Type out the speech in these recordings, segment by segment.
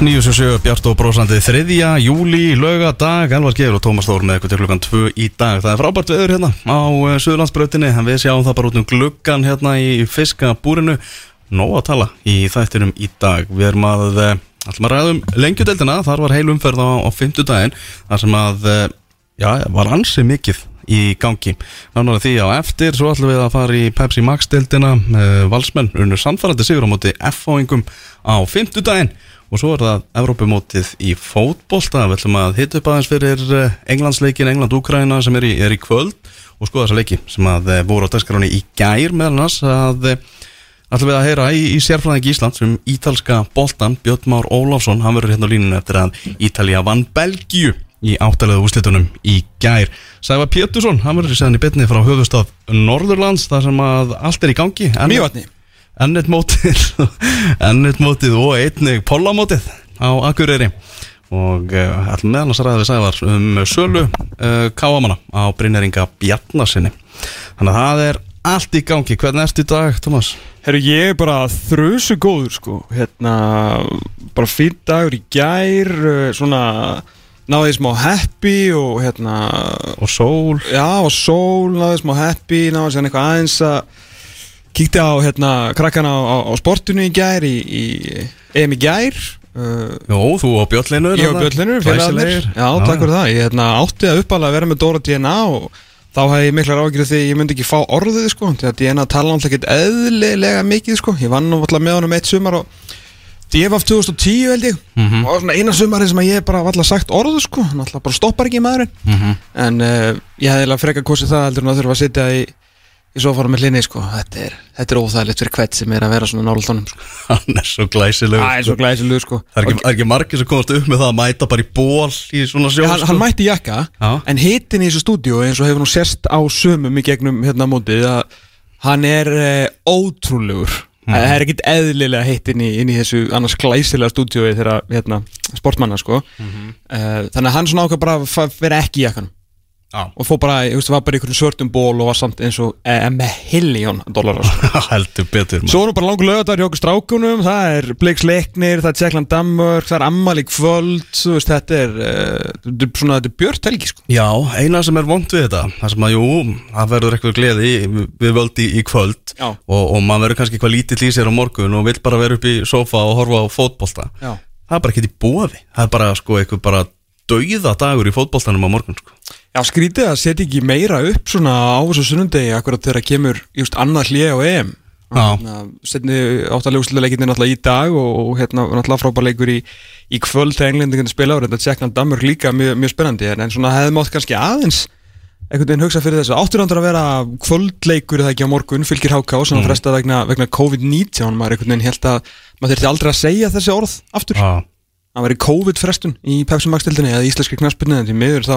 977 Bjart og brósandi þriðja júli lögadag Elvar Geir og Tómas Þór með eitthvað til klukkan 2 í dag. Það er frábært veður hérna á uh, Suðurlandsbrautinni en við sjáum það bara út um gluggan hérna í fiskabúrinu. Nó að tala í þættinum í dag. Við erum að, uh, ætlum að ræðum lengjudeldina Þar var heil umferð á, á 50 daginn Þar sem að, uh, já, var ansi mikið í gangi. Nánar því á eftir, svo ætlum við að fara í Pepsi Max-deldina Valsmenn unnur samfærandi sigur á móti F-fáingum á 50 daginn og svo er það Evrópumótið í fótbolta. Við ætlum að hitta upp aðeins fyrir eh, Englandsleikin, England-Ukraina sem er í, er í kvöld og skoða þessa leiki sem að eh, voru á dagskráni í gær meðal hans að eh, ætlum við að heyra í, í sérfræðing Ísland sem ítalska boltan Björn Már Óláfsson, hann verður hérna á línunu eftir að Ítalija vann Belgíu í áttalega úslitunum í gær. Sæfa Pétursson, hann verður séðan í betni frá höfustaf Norðurlands þar sem að allt er í gangi. Mjövatni ennett mótið ennett mótið og einnig pollamótið á Akureyri. Og uh, allir meðan að sæða við sæðar um sölu uh, káamanna á Brynjaringa Bjarnasinni þannig að það er allt í gangi. Hvernig erst í dag, Thomas? Herru, ég er bara þrösu góður sko. Hérna, bara fýnd dagur í gær uh, svona náði smá happy og hérna og sól. Já, og sól, náði smá happy náði sér eitthvað aðeins að Kíkti á hérna krakkana á, á sportinu í gær í, í EM í gær uh, Jó, þú og Björnlinur Ég og Björnlinur, félagarnir Já, já, takk fyrir það. Ég hérna, átti að uppala að vera með Dóra DNA og þá hef ég miklar ágjörð því ég myndi ekki fá orðið sko því að DNA tala alltaf ekkert eðlilega mikið sko. Ég vann alltaf með honum eitt sumar og DFF 2010 held ég. Mm -hmm. og eina sumari sem ég bara alltaf sagt orðu sko, alltaf bara stoppar ekki maðurinn. Mm -hmm. en uh, ég hef eiginlega frekar kosið það heldur en að þurfa að sitja í Svo fara með hlinni sko, þetta er, þetta er óþægilegt fyrir hvert sem er að vera svona náltónum sko. Hann er svo glæsilegur Það er svo glæsilegur sko Það er ekki, er ekki margir sem komast upp með það að mæta bara í ból í svona sjó hann, sko. hann mætti jakka, Já. en hittin í þessu stúdíu eins og hefur nú sérst á sömum í gegnum hérna mótið að hann er uh, ótrúlegur Mhm. Það er ekkit eðlilega hittin í, í þessu annars glæsilega stúdíu þegar hérna, sportmanna sko Mhm. uh, Þannig að hann svona ákvað bara vera ekki í jakkanum Já. og fór bara, ég veist, var bara í einhverjum svörtum ból og var samt eins og eh, með hilljón dólarar sko. Heldur betur maður. Svo er nú bara langur lögadar hjá okkur strákunum Það er Blake Sleiknir, það er Tjekkland Danmörk Það er Ammali Kvöld Þú veist, þetta er, uh, svona, þetta er björt helgi sko. Já, eina sem er vond við þetta Það sem að, jú, það verður eitthvað gleði við völdi í, kvöld Já. og, og maður verður kannski eitthvað lítill í sér á morgun og vill bara vera upp í sofa og horfa á fótbolta Já. Það er bara ekki í bóði Það er bara, sko, dauða dagur í fótboltanum á morgun, sko Já, skrítið að setja ekki meira upp svona á þessu sunnundegi Akkurat þegar kemur, just annað hlið á EM. Já. Setni áttalegu náttúrulega í dag og, og hérna náttúrulega frábær leikur í, í kvöld þegar englendingin spila á þetta Tjekkland Danmörk líka mjög, mjög spennandi. En, en svona hefði mátt kannski aðeins einhvern veginn hugsa fyrir þessu. Áttur andur að vera kvöldleikur eða ekki á morgun fylgir háká sem mm. fresta vegna, vegna COVID-19 maður einhvern veginn held að maður þurfti aldrei að segja þessi orð aftur. Það væri COVID-frestun í Pepsi Max tildinni eða íslenski knaspinni en því miður þá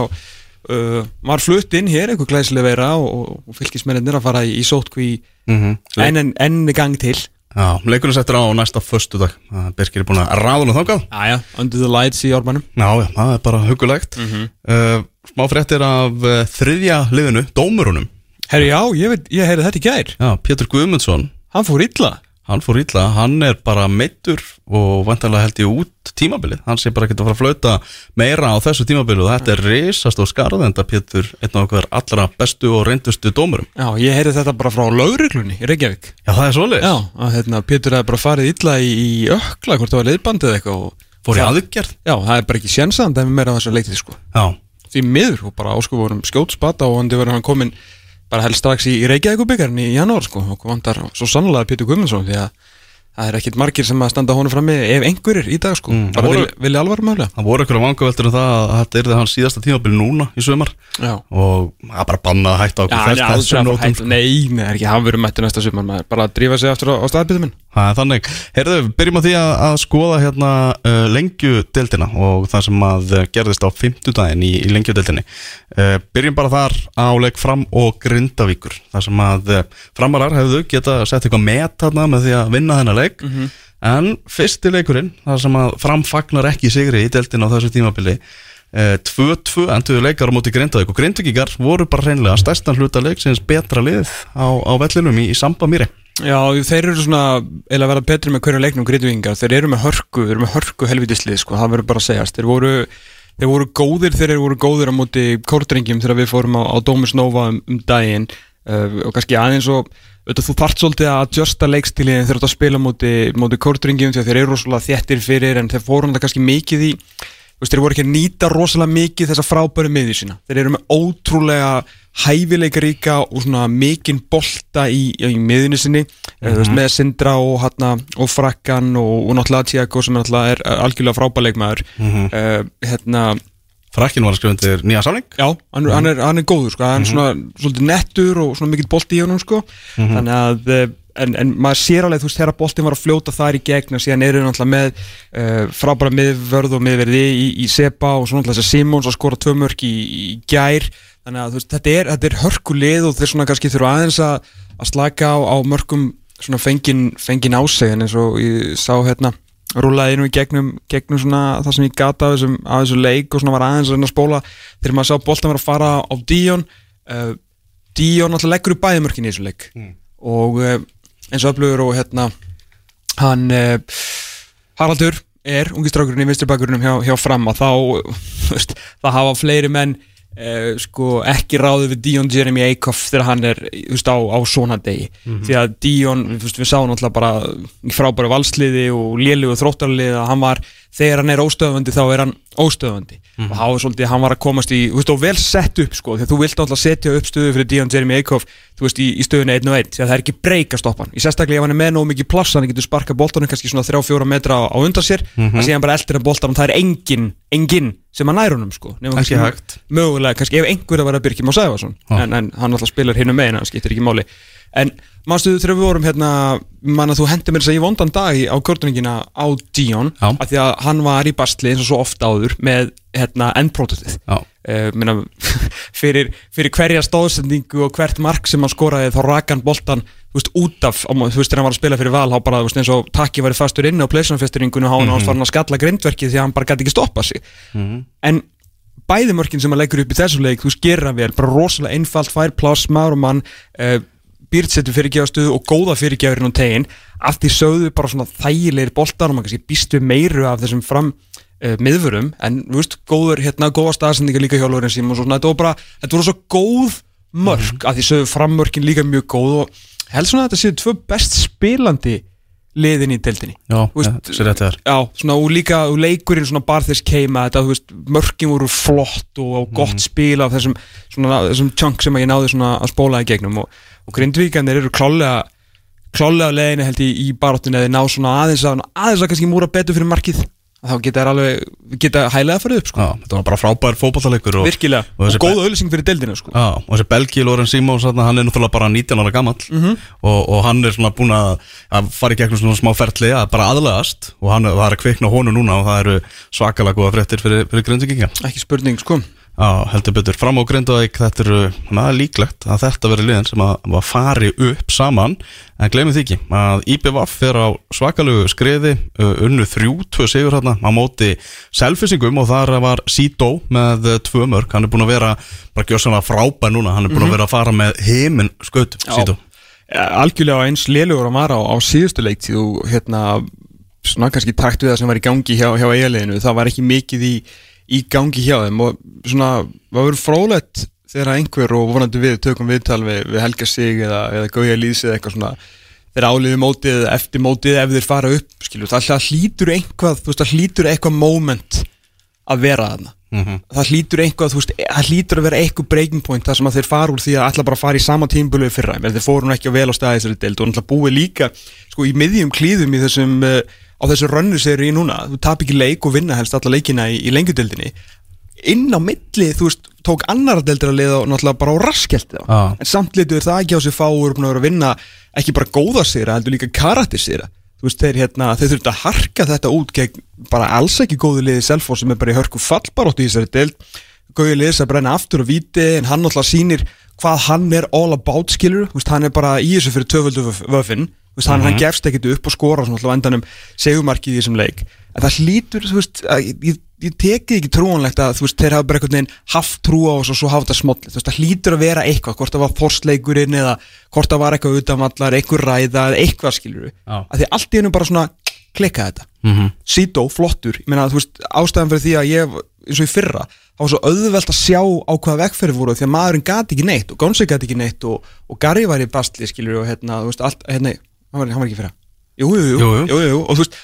uh, var flutt inn hér einhver glæsileg vera og, og fylgismennir að fara í, í sótkví mm enn en, enn gang til. Já, leikurinn settur á næsta föstu dag Birkir er búin að ráðuna þákað Aja, Under the Lights í árbænum Já, já, það er bara hugulegt Mhm. uh, Smá fréttir af uh, þriðja liðinu, dómurunum. Herri já, ég, ég heyrði þetta í gær. Já, Pétur Guðmundsson. Hann fór illa Hann fór illa, hann er bara meittur og vantarlega held ég út tímabilið. Hann sé bara ekki að fara að flauta meira á þessu tímabilið og þetta er risast og skarðenda Pétur, einn af okkar allra bestu og reyndustu dómurum. Já, ég heyrði þetta bara frá lauruglunni í Reykjavík. Já, það er svoleiðis. Já, að hérna, Pétur hefði bara farið illa í, í ökla hvort það var leiðbandið eða eitthvað og, Fór í aðgerð? Já, það er bara ekki sjensan það er meira á þessu leikti sko. Já, Því miður og bara ásku verður bara helst strax í, í Reykjavíkubikarn í janúar sko. Og vantar svo sannlega Pétur Guðmundsson því að það er ekkit margir sem að standa honum frammi ef einhverjir í dag sko. Mm, bara voru- vilja, vilja alvar mögulega það voru ykkur vangaveltur um það að þetta er hans síðasta tímabilið núna í sumar. Já. Og það er bara bannað að hætta á okkur aldrei að fara nótum, Nei, nei, það er ekki hann verið mættu næsta maður bara að drífa sig aftur á, á staðbytum minn Það er þannig. Heyrðu, byrjum á því að, að skoða hérna uh, lengjudeldina og það sem að uh, gerðist á fimmtudaginn í, í lengjudeldinni. Uh, byrjum bara þar á leik fram og grindavíkur. Það sem að uh, framarar hefðu geta sett eitthvað met þarna með því að vinna þennan leik. En fyrsti leikurinn, það sem að fram fagnar ekki sigri í deldina á þessu tímabili, uh, 2-2 enduðu leikar á móti grindavík og grindvíkíkar voru bara hreinlega stærstan hluta leik sinns betra lið á, á vellinum í, í samba mýri. Já, þeir eru svona, eða vera betri með hverju leiknum grítuvingar, þeir eru með hörku, þeir eru með hörku helvitislið, sko, það verður bara að segjast. Þeir voru, þeir voru góðir þegar þeir voru góðir á móti kórdrengjum þegar við fórum á, á Dómus Nova um, um daginn. Uh, og kannski aðeins og auðvitað þú þart svolítið að adjusta leikstíliðin þegar þú ert að spila móti, móti kórdrengjum því að þeir eru rosalega þjættir fyrir en þeir fórum það kannski mikið í þeir voru ekki að nýta rosalega mikið þessa frábæru miðjur sína. Þeir eru með ótrúlega hæfileikaríka og svona mikinn bolta í, í miðjunni sinni mm -hmm. með Sindra og, hana, og Frakkan og, og náttúrulega Tiago sem er algjörlega frábæleikmaður mm -hmm. uh, hérna Frakkin var að skrifa undir nýja samling Já, hann, mm -hmm. hann, er, hann er góður sko, hann er mhm. svona svolítið nettur og svona mikill bolti í honum sko mhm. þannig að eh, en, en maður sér alveg þú veist þegar boltin var að fljóta þar í gegn og síðan eru náttúrulega með uh, frábæra miðvörð og miðverði í, í Sepa og svo náttúrulega þess að Simons að skora tvö mörk í, í gær. Þannig að veist, þetta er, er hörkulið og þeir svona kannski þurfa aðeins að, að slaka á, á mörkum svona fengin, fengin ásegin eins og ég sá hérna rúlaði inn og í gegnum, gegnum svona það sem ég gata af þessum, af þessum leik og svona var aðeins að spóla þegar maður sá boltin var að fara á Díón uh, Díón alltaf leggur upp bæðimörkin í þessu leik. Mm. og uh, eins og öflugur og hérna hann eh, Haraldur er ungistrákurinn í vinsturbakurinnum hjá, hjá fram að þá veist, það hafa fleiri menn eh, sko ekki ráðið við Díón Jeremy Eikhoff þegar hann er veist, á, á svona degi mm -hmm. því að Díón, við sáum náttúrulega bara frábæru valsliði og lélugu þróttarliði að hann var þegar hann er óstöðvandi þá er hann óstöðvandi. Mm og hann, svolítið, hann var að komast í veist, og vel sett upp sko því að þú vilt alltaf setja upp stöðu fyrir Díón Jeremy Eikhoff þú veist í, í stöðunni 1-1 því að það er ekki breyka stoppan í sérstaklega ef hann er með nóg mikið pláss hann getur sparka boltanum kannski svona 3-4 metra á, á undan sér mm -hmm. að síðan bara eldir hann boltanum það er engin, engin sem að nærunum sko. Ekki hægt. Mögulega kannski ef einhverja var að byrkja má segja en, en hann alltaf spilar hinn um megin það skiptir ekki máli. En Mástu þegar við vorum hérna, manna þú hendi mér þess að ég vondan dag á kvörtuningina á Dion Já. að því að hann var í bastli eins og svo ofta áður með hérna endprótutið uh, eh, fyrir, fyrir hverja stóðsendingu og hvert mark sem hann skoraði þá rakan boltan veist, út af, þú veist þegar hann var að spila fyrir val þá bara veist, eins og takki var fastur inn á pleysunfestiringunum og hann mm -hmm. var hann að skalla grindverkið því að hann bara gæti ekki stoppa sig mm -hmm. en bæðimörkin sem hann leggur upp í þessu leik þú veist gera vel, bara rosalega einfalt fær plasma og mann uh, byrtsettu fyrirgjáðstöðu og góða fyrirgjáðurinn og teginn af því sögðu bara svona þægilegir boltar og maður kannski býstu meiru af þessum fram uh, miðfurum en þú veist, góður hérna, góða staðsendingar líka hjálfurinn sem og svona, þetta voru bara, þetta voru svo góð mörg -hmm. af því sögðu frammörkin líka mjög góð og held svona að þetta séu tvö best spilandi liðin í deltinni Já, sér þetta er Já, svona og líka og leikurinn svona bar þess keima þetta, þú veist, mörgin voru flott og, og gott mm. spil af þessum svona, þessum chunk sem ég náði svona að spóla í gegnum og og grindvíkandir eru klálega klálega leginni held ég í baróttunni eða ná svona aðeins að aðeins að kannski múra betur fyrir markið þá geta það alveg geta hælega að fara upp sko. Þetta var bara frábær fókbaltalegur og, Virkilega, og, og góða auðlýsing fyrir deildinu sko. Já, og þessi Belgi, Loren Simons hann er náttúrulega bara 19 ára gammal mm -hmm. og, og hann er svona búin að, fara í gegnum svona smá ferli að bara aðlegast og hann var að kveikna hónu núna og það eru svakalega góða frettir fyrir, fyrir grindvíkinga Ekki spurning sko Já, heldur betur. Fram á Grindavík þetta eru maður líklegt að þetta veri liðan sem að, að fari upp saman en glemum því ekki að IPVF fer á svakalugu skriði unnu þrjú, tvö sigur hérna á móti selfisingum og þar var Sító með tvö mörg hann er búin að vera, bara gjóðsannlega frábær núna hann er búin að mhm. vera að fara með heiminn sköld Sító. Algjörlega eins liðlugur að vara á, á síðustu leikt og hérna, svona kannski takt við það sem var í gangi hjá, hjá eiginleginu, það var ekki mikið í í gangi hjá þeim og svona, það verður frólætt þegar einhver og vonandi við tökum viðtal við, við Helga Sig eða, eða Gauja Lýsi eða eitthvað svona þeir áliði mótið eða eftir mótið ef þeir fara upp skilju, það hlýtur einhvað veist, það hlýtur eitthvað moment að vera þarna mm -hmm. það hlýtur einhvað, þú veist, það hlýtur að vera eitthvað breaking point þar sem að þeir fara úr því að alltaf bara fara í sama tímbölu fyrra, en þeir fóru nú ekki á vel á staði þessari deild og alltaf búið líka sko í miðjum klíðum í þessum uh, á þessu rönnu séri í núna, þú tap ekki leik og vinna helst alla leikina í, í lengjadöldinni inn á milli, þú veist, tók annar deldir að liða og náttúrulega bara á raskelti ah. en samt litur það ekki á sig fá og eru búin að vera að vinna ekki bara góða sér, heldur líka karakter sér þú veist, þeir, hérna, þeir þurft að harka þetta út gegn bara alls ekki góðu liði selfo sem er bara í hörku fallbarótt í þessari deild góðu liðis að brenna aftur og viti en hann náttúrulega sínir hvað hann er all about skilur, veist, hann er bara í þessu fyrir töföldu vöfinn Veist, hann, mm -hmm. hann mhm. gefst ekkert upp og skora svona alltaf endanum segumarkið í þessum leik. En það hlýtur, þú veist, ég, ég, ég tekið ekki trúanlegt að þú veist, þeir hafa bara einhvern veginn haft trú á og svo hafa þetta smotli, þú veist, það hlýtur að vera eitthvað, hvort það var forsleikurinn eða hvort það var eitthvað utanvallar, eitthvað ræða eitthvað skilur við, að því allt í hennu bara svona klikka þetta. Mm -hmm. Sító, flottur, ég meina, þú veist, ástæðan fyrir því að ég, eins og í fyrra þá var svo auðvelt að sjá á hvaða vegferði voru því að maðurinn gati ekki neitt og Gonsi gati ekki neitt og, og Gary var í bastli, skilur og hérna, þú veist, allt, hérna, hann var, hann var ekki fyrra jú, jú, jú, jú, jú, og þú veist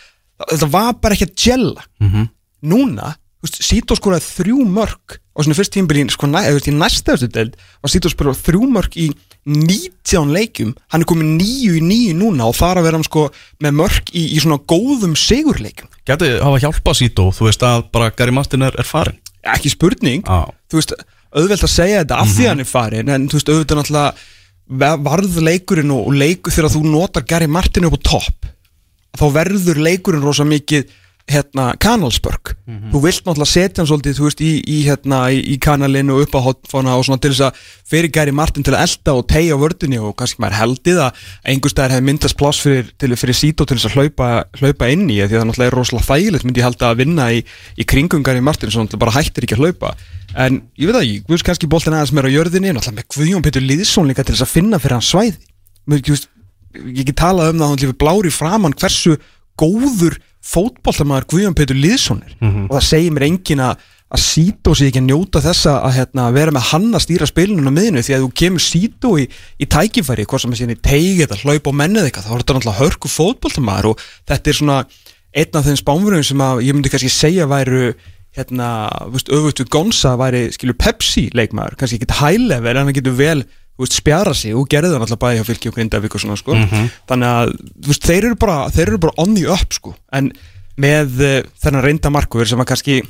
þetta var bara ekki að gella. Mm -hmm. núna, þú veist, Sító skoraði þrjú mörg á svona fyrst tímbilín sko, næ, í næsta þessu delt var Sító skoraði þrjú mörg í 19 leikum hann er komið nýju í nýju núna og þar að vera sko, með mörg í, í svona góðum sigurleikum Gæti hafa hjálpað Sító, þú veist að bara Gary Martin er, er farin Ekki spurning, ah. þú veist auðvelt að segja þetta af mm -hmm. því hann er farin en þú veist auðvitað náttúrulega varð leikurinn og leikur þegar þú notar Gary Martin upp á topp þá verður leikurinn rosa mikið hérna kanalspörk. Mm -hmm. þú vilt náttúrulega setja hann svolítið þú veist í, í hérna í, í kanalinu og upp á hotfána og svona til þess að fyrir Gary Martin til að elda og tegja vördunni og kannski maður heldið að einhver staðar hefði myndast pláss fyrir, til, fyrir Sító til þess að hlaupa, hlaupa inn í því að það náttúrulega er rosalega þægilegt myndi ég held að vinna í, í kringum Gary Martin svo náttúrulega bara hættir ekki að hlaupa. En ég veit að ég, veist kannski bóltin aðeins meira á jörðinni náttúrulega með Guðjón Petur Lýðsson líka til þess að fyrir talað um góður fótballtamæður Guðjón Peitur Lýðssonir mm -hmm. og það segir mér engin að að Sító sé ekki að njóta þessa að hérna, vera með hann að stýra spilinu á miðinu því að þú kemur Sító í, í tækifæri hvort sem er síðan í teigi eða hlaup á mennið eitthvað þá er þetta náttúrulega hörku fótballtamæður og þetta er svona einn af þeim spánfurinn sem að ég myndi kannski segja væru hérna, við Gonza væri skilur Pepsi leikmaður. Kannski ekki high level en hann getur vel veist, spjara sig og gerði það náttúrulega bæði á fylki og Grindavík og svona sko mm -hmm. þannig að veist, þeir, eru bara, þeir eru bara on the up sko en með uh, þennan reynda markuður sem var kannski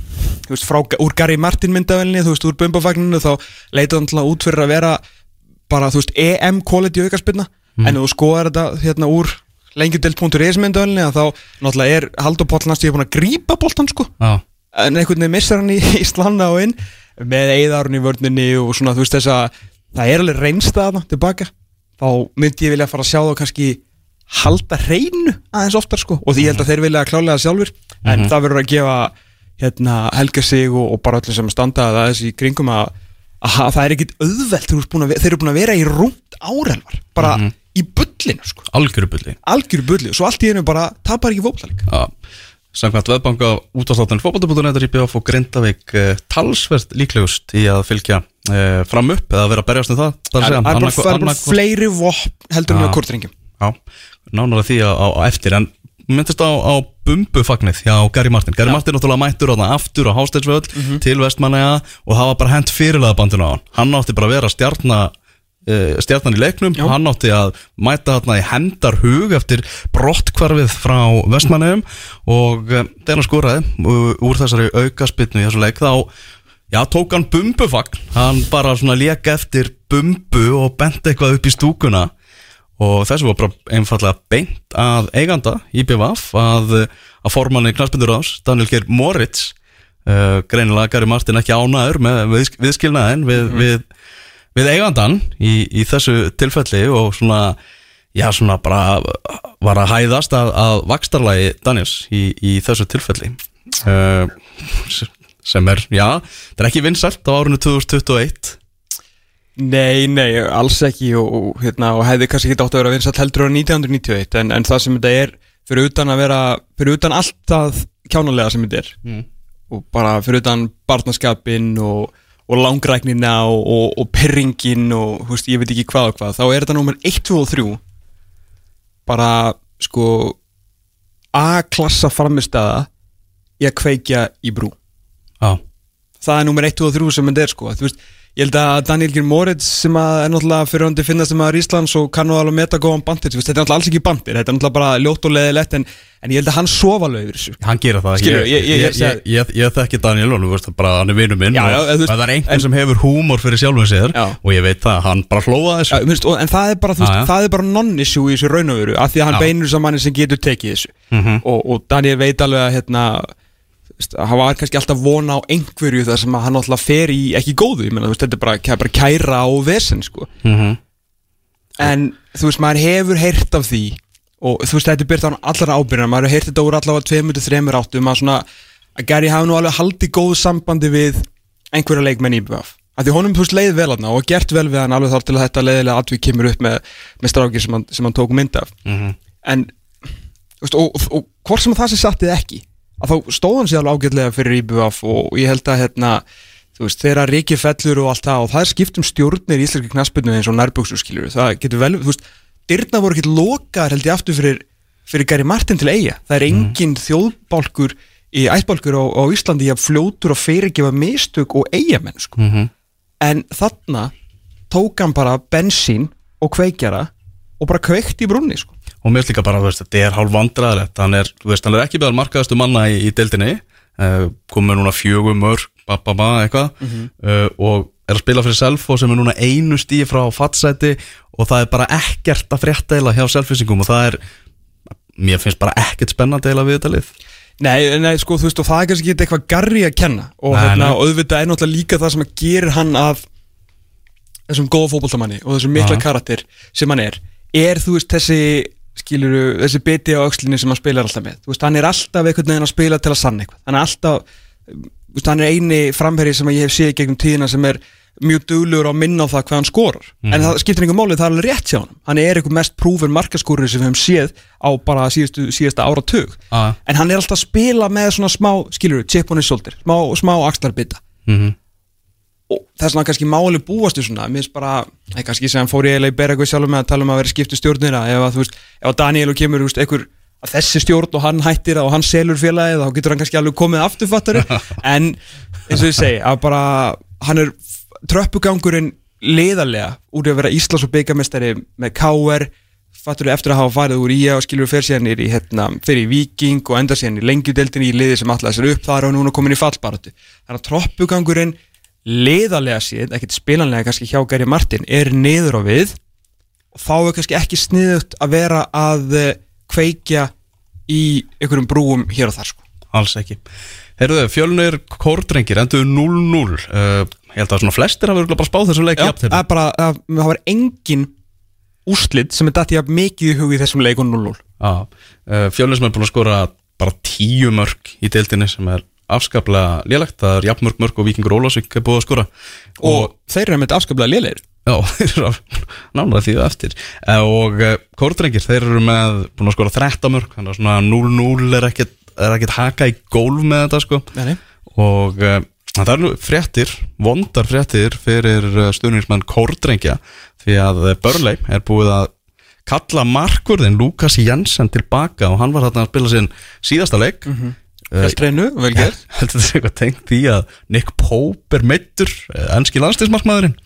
veist, frá, úr Gary Martin myndavelni þú veist úr bumbafagninu þá leitaði hann til að út fyrir að vera bara þú veist EM quality aukarspilna mm. en þú skoðar þetta hérna úr lengjudelt.is myndavelni að þá náttúrulega er Haldur Póllnast ég er búin að grípa bóltan sko ah. en einhvern veginn missar hann í, í slanna á inn með eiðarun í vörnunni og svona þú veist þess að það er alveg reynstaðna tilbaka. Þá myndi ég vilja fara að sjá þá kannski halda hreinu aðeins oftar sko og því ég held að þeir vilja klálega sjálfur en mm -hmm. það verður að gefa hérna, helga sig og, og bara allir sem standa að þessi kringum að, að það er ekkit auðvelt þeir eru búin að vera í rúnt árelvar bara mm -hmm. í bullinu sko. Algjöru bulli. Algjöru bulli. Og svo allt í hennu bara tapar ekki fólklæk ja. Samkvæmt veðbanka útastáttan fókbaltabútunetur í BF og Grindavík eh, talsverð líklegust í að fylgja eh, fram upp eða vera að berjast um það Það er bara, bara fleiri vopn heldur við kortringum Já, nánar að því á, á eftir en myndist á, á bumbufagnið hjá Gary Martin. Gary Já. Martin náttúrulega mættur á það aftur á Hásteinsvöld mm -hmm. til vestmanlega og var bara hent fyrirlega bandun á hann. Hann átti bara að vera stjarnar Eh, stjarnan í leiknum, Já. hann átti að mæta þarna í hendar hug eftir brottkvarfið frá vestmannum og um, þegar hann skoraði úr þessari aukaspitnu í þessu leik þá Já, tók hann bumbufagn, hann bara svona leka eftir bumbu og bent eitthvað upp í stúkuna. Og þessu var bara einfallega beint að eiganda í BVF að, að formanni knarspindur ás, Daniel Geir Moritz uh, greinilega Gary Martin ekki ánaður með við, viðskilnaðin við, mm. við við eigandan í, í þessu tilfelli og svona, já svona bara var að hæðast að, að vakstarlægi Daniels í, í þessu tilfelli. Uh, sem er, já, þetta er ekki vinsalt á árunni 2021 Nei, nei, alls ekki og, og, hérna, og hefði kannski ekki átt að vera vinsalt heldur á 1991 en, en það sem þetta er fyrir utan að vera, fyrir utan allt að kjánulega sem þetta er mm. og bara fyrir utan barnaskapin og og langræknina og, og, og perringin og veist, ég veit ekki hvað og hvað þá er þetta nummer 1, 2 og 3 bara sko A-klassa farmistæða í að kveikja í brú. Það er nummer 1, 2 og 3 sem þetta er sko veist Ég held að Daniel Gil Moritz sem er náttúrulega fyrirhundi finnast um að Íslands og kannu alveg meta góðan bandir, þetta er náttúrulega alls ekki bandir, þetta er náttúrulega bara ljótt og leðilegt en, en ég held að hann sofa alveg yfir þessu. Hann gera það, Skilur, ég, ég, ég, ég þekki Daniel og veist bara hann er vinnu minn já, já, og það er einhvern sem hefur húmor fyrir sjálfum sér já. og ég veit það, hann bara hlóða þessu. Veist, en það er bara, bara non-issue í þessu raun og veru af því að hann beinur saman sem getur tekið þessu -hmm. og, og Daniel veit alveg að var kannski alltaf vona á einhverju þar sem hann alltaf fer í ekki góðu, ég menna, þetta er bara, bara kæra og vesen, sko. Mm -hmm. en þú veist, maður hefur heyrt af því og þú veist, þetta er byrjt á allra ábyrjana, maður hefur heyrt þetta úr allavega 2-3 áttum að svona að Gary hafi nú alveg haldið góð sambandi við einhverja leikmenn í BF af því honum þú veist leið vel aðna og gert vel við hann alveg þar til að þetta leiðilega atvið kemur upp með, með strákir sem hann, sem hann tók mynd af. Mm -hmm. en veist, og, og, og hvort sem það sé sattið ekki að þá stóð hann sér alveg ágætlega fyrir IBF og ég held að hérna þú veist, þeirra Riki Fellur og allt það og það er skiptum stjórnir í Íslandski knaspinu eins og nærbúksu skiljur, það getur vel, þú veist dyrna voru ekkert lokaðar held ég aftur fyrir, fyrir Gary Martin til eiga, það er mhm. engin mm. þjóðbálkur í ættbálkur á, á Íslandi að fljótur og fyrirgefa mistök og eigamenn sko. mm -hmm en þarna tók hann bara bensín og kveikjara og bara kveikt í brunni sko. Og mér líka bara, veist, þetta er hálf vandraðilegt hann er, veist, hann er ekki beðal markaðastu manna í, í deildinni. Uh, komið núna fjögum mörg, bababa eitthvað. Mm -hmm. uh, og er að spila fyrir Selfo sem er núna einu stíð frá fattsæti og það er bara ekkert að frétta eila hjá selfisingum og það er mér finnst bara ekkert spennandi eila við þetta lið. Nei, nei, sko, þú veist, og það er kannski ekki eitthvað garri að kenna. Og nei, hérna, nei. auðvitað er náttúrulega líka það sem að gerir hann af þessum góða fókbaltamanni og þessum mikla karakter sem hann er. Er, þú veist, þessi skiluru, þessi biti á aukslinni sem hann spilar alltaf með, þú veist, hann er alltaf einhvern veginn að spila til að sann eitthvað, hann er alltaf þú veist, hann er eini framherri sem ég hef séð gegnum tíðina sem er mjög duglegur á minna á það hvað hann skorar mm. en það skiptir einhver málið, það er alveg rétt hjá hann hann er einhver mest prúfin markaskórir sem við hefum séð á bara síðustu, síðasta áratug ah. en hann er alltaf að spila með svona smá, skilur, chip on his shoulder smá, smá axlarbita mm -hmm. Er svona kannski máli búastu svona, mér finnst bara, það er kannski sem fór ég eiginlega í beregu sjálf með að tala um að vera skiptu stjórnina ef að þú veist, ef að Daniel og kemur, veist, einhver að þessi stjórn og hann hættir og hann selur félagið þá getur hann kannski alveg komið afturfattari en eins og ég segi að bara hann er tröppugangurinn liðarlega úr að vera Íslands og byggamestari með K.R. fattur eftir að hafa farið úr Ía og skilur fyrir síðan í hérna, fyrir Viking og enda síðan í lengjudeldinni í liði sem alltaf sér upp. Þar og núna komin í fallbaratu þannig að tröppugangurinn liðarlega síðan, ekkert spilanlega kannski hjá Gary Martin, er niður á við og þá er kannski ekki sniðut að vera að eh, kveikja í einhverjum brúum hér og þar sko. Alls ekki. Herruðu, fjölunir kórdrengir endur 0-0 uh, Ég held að svona flestir hafa bara spáð þessu leik Já, það er bara, að, það var engin úrslit sem er dættið að mikið í hugið þessum leiku 0-0 uh, Fjölunir sem er búin að skora bara tíu mörg í deildinni sem er afskaplega lélegt, það er jafnmörg mörg og Vikingur Ólásvík er búin að skora. Og, og þeir eru með afskaplega lélegir. Já, þeir eru náttúrulega því það eftir. Uh, og uh, kórdrengir, þeir eru með búin að skora 13 mörg, þannig að svona 0-0 er ekkert er ekkert haka í gólf með þetta sko. Nei. og uh, það er nú fréttir, vondar fréttir fyrir stuðningsmann Kórdrengja því að Börlei er búið að kalla markurðin Lukas Jensen tilbaka og hann var þarna að spila sín síðasta leik. Mm -hmm. Helstreinu, vel gerð Heldur þetta eitthvað tengt því að Nick Pope er meittur, ennski landstinsmarkmaðurinn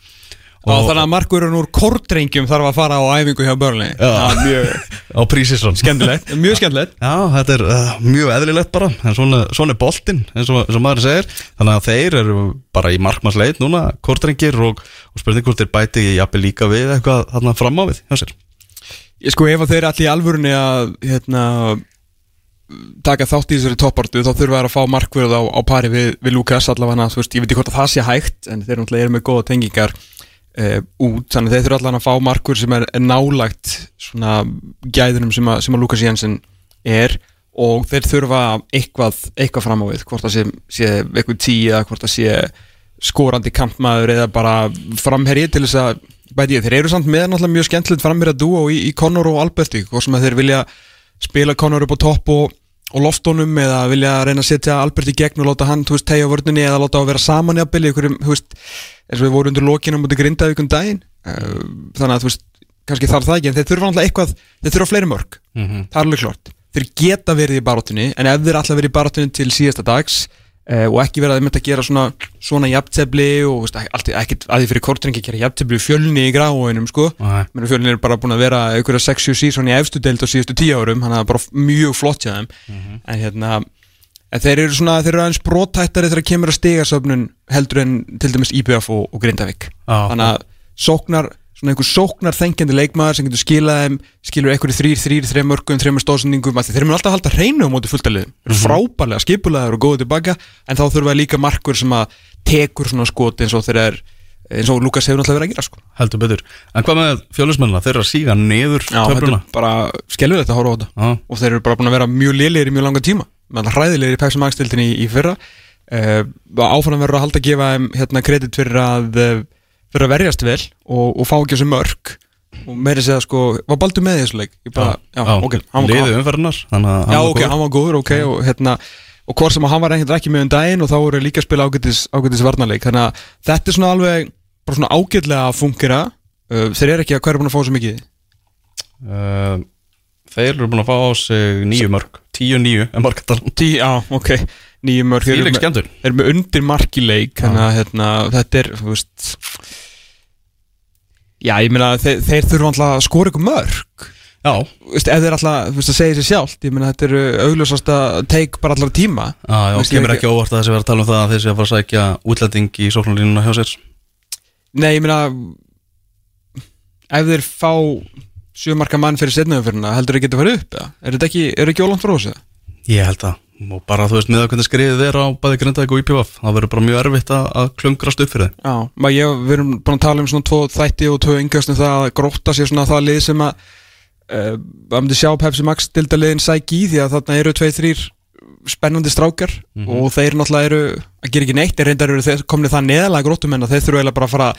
og þannig að markurinn úr kordrengjum þarf að fara á æfingu hjá börnli á prísisson skemmtilegt, mjög skemmtilegt. Já, þetta er uh, mjög eðlilegt bara en svona, svona er boltinn, eins og, eins og maður segir. Þannig að þeir eru bara í markmannsleit núna, kordrengjir og, og spurning hvort þeir bæti í appi líka við eitthvað þarna fram á við, hjá sér. Ég sko ef þeir allir í alvörunni að hérna taka þátt í þessari toppartu þá þurfa það að fá markverð á, á pari við, við Lukas allavega, þú veist, ég veit ekki hvort að það sé hægt en þeir eru með góða tengingar uh, út, þannig að þeir þurfa allan að fá markur sem er, er nálagt svona gæðunum sem að, að Lukas Jensen er og þeir þurfa eitthvað, eitthvað fram á við, hvort það sé, sé eitthvað tíu eða hvort það sé skorandi kampmaður eða bara framherri til þess að, bæti ég, þeir eru samt með náttúrulega mjög skemmtilegt framherri að dúa í, í Conor og Alberti, hvort sem að þeir vilja spila Conor upp á topp og, og loftónum eða vilja reyna að setja Alberti gegn og láta hann, þú veist, tegja vörnunni eða láta að vera saman í að bylja, þú veist eins og við vorum undir lókinu mútið grindavíkun daginn. Uh, þannig að þú veist, kannski þarf það ekki en þeir þurfa alltaf eitthvað, þeir þurfa fleiri mörg mm -hmm. það er alveg klart, þeir geta verið í barátunni en ef þeir alltaf verið í barátunni til síðasta dags uh, og ekki verið að myndi að gera svona, svona jafntefli og veist, ekkert að því fyrir kortringi að gera jafntefli fjölni í gráinum sko fjölni er bara búin að vera einhverja 6-7 sísón í efstu deilt á síðustu 10 árum hann er bara mjög flott hjá þeim mm -hmm. en hérna En þeir eru svona, þeir eru aðeins brótættari þegar kemur að stigarsöfnun heldur en til dæmis IBF og, og Grindavík. Ah, Þannig að sóknar, svona einhver sóknar þengjandi leikmaður sem getur skilaðum, skilur einhverju þrýr, þrýr, þrejum mörgum, þrejum stóðsendingum, þeir eru alltaf að halda hreinu á móti eru mm -hmm. frábælega skipulaður og góðið tilbaka, en þá þurfa líka markur sem að tekur svona skot eins og þeir eru eins og Lukas hefur náttúrulega verið að gera sko. heldur betur, en hvað með fjólusmennina þeir eru að síga neður töfluna. bara skellur þetta að hóra á þetta. Ah. og þeir eru bara búin að vera mjög liðlir í mjög langa tíma. Hræðilegir í Að að fyrir að að verjast vel og, og fá ekki þessu mörg og meiri segja sko, var Baldur með í þessu leik? Bara, já, já, ok, liðið umferðnar Já, ok, hann var góður, ok og hérna, og hvort sem hann var einhvern ekki með um daginn og þá voru líka að spila ágættis, ágættis varnarleik, þannig að þetta er svona alveg bara svona ágætlega að fungera uh, þeir eru ekki að hverja búin að fá svo mikið? Uh, Þeir eru búin að fá á sig nýju mörg tíu nýju en markatal Já, ok, nýju mörg Þeir eru með undir markileik þannig að hérna, þetta er, þú veist Já, ég meina, þeir, þeir þurfa alltaf að skóra ykkur mörg Já Vist, Ef þeir alltaf, þú veist, að segja sér sjálf Ég meina, þetta eru augljósast að teik bara allar tíma Já, já, Vist, kemur ekki óvart að þessi verður að tala um það að þeir sé að fara að sækja útlæting í sóknarlínuna hjá sér Nei, ég meina Ef þeir fá sjömarka mann fyrir setnaðumfyrirna heldur þeir geta fara upp, ja? Er þetta ekki, er ekki ólant frá þessu? Ég held að og bara þú veist með að hvernig skriðið er á bæði Grindavík og IPVF, það verður bara mjög erfitt að, klungrast upp fyrir þið Já, maður ég, við erum bara að tala um svona tvo þætti og tvo yngjöstum það að gróta sér svona það lið sem að uh, að myndi sjá Pepsi Max dildaliðin sæk í því að þarna eru tvei, þrýr spennandi strákar mm -hmm. og þeir náttúrulega eru að gera ekki neitt, er reyndar eru þeir komnið það neðalega grótum en þeir eiginlega bara að fara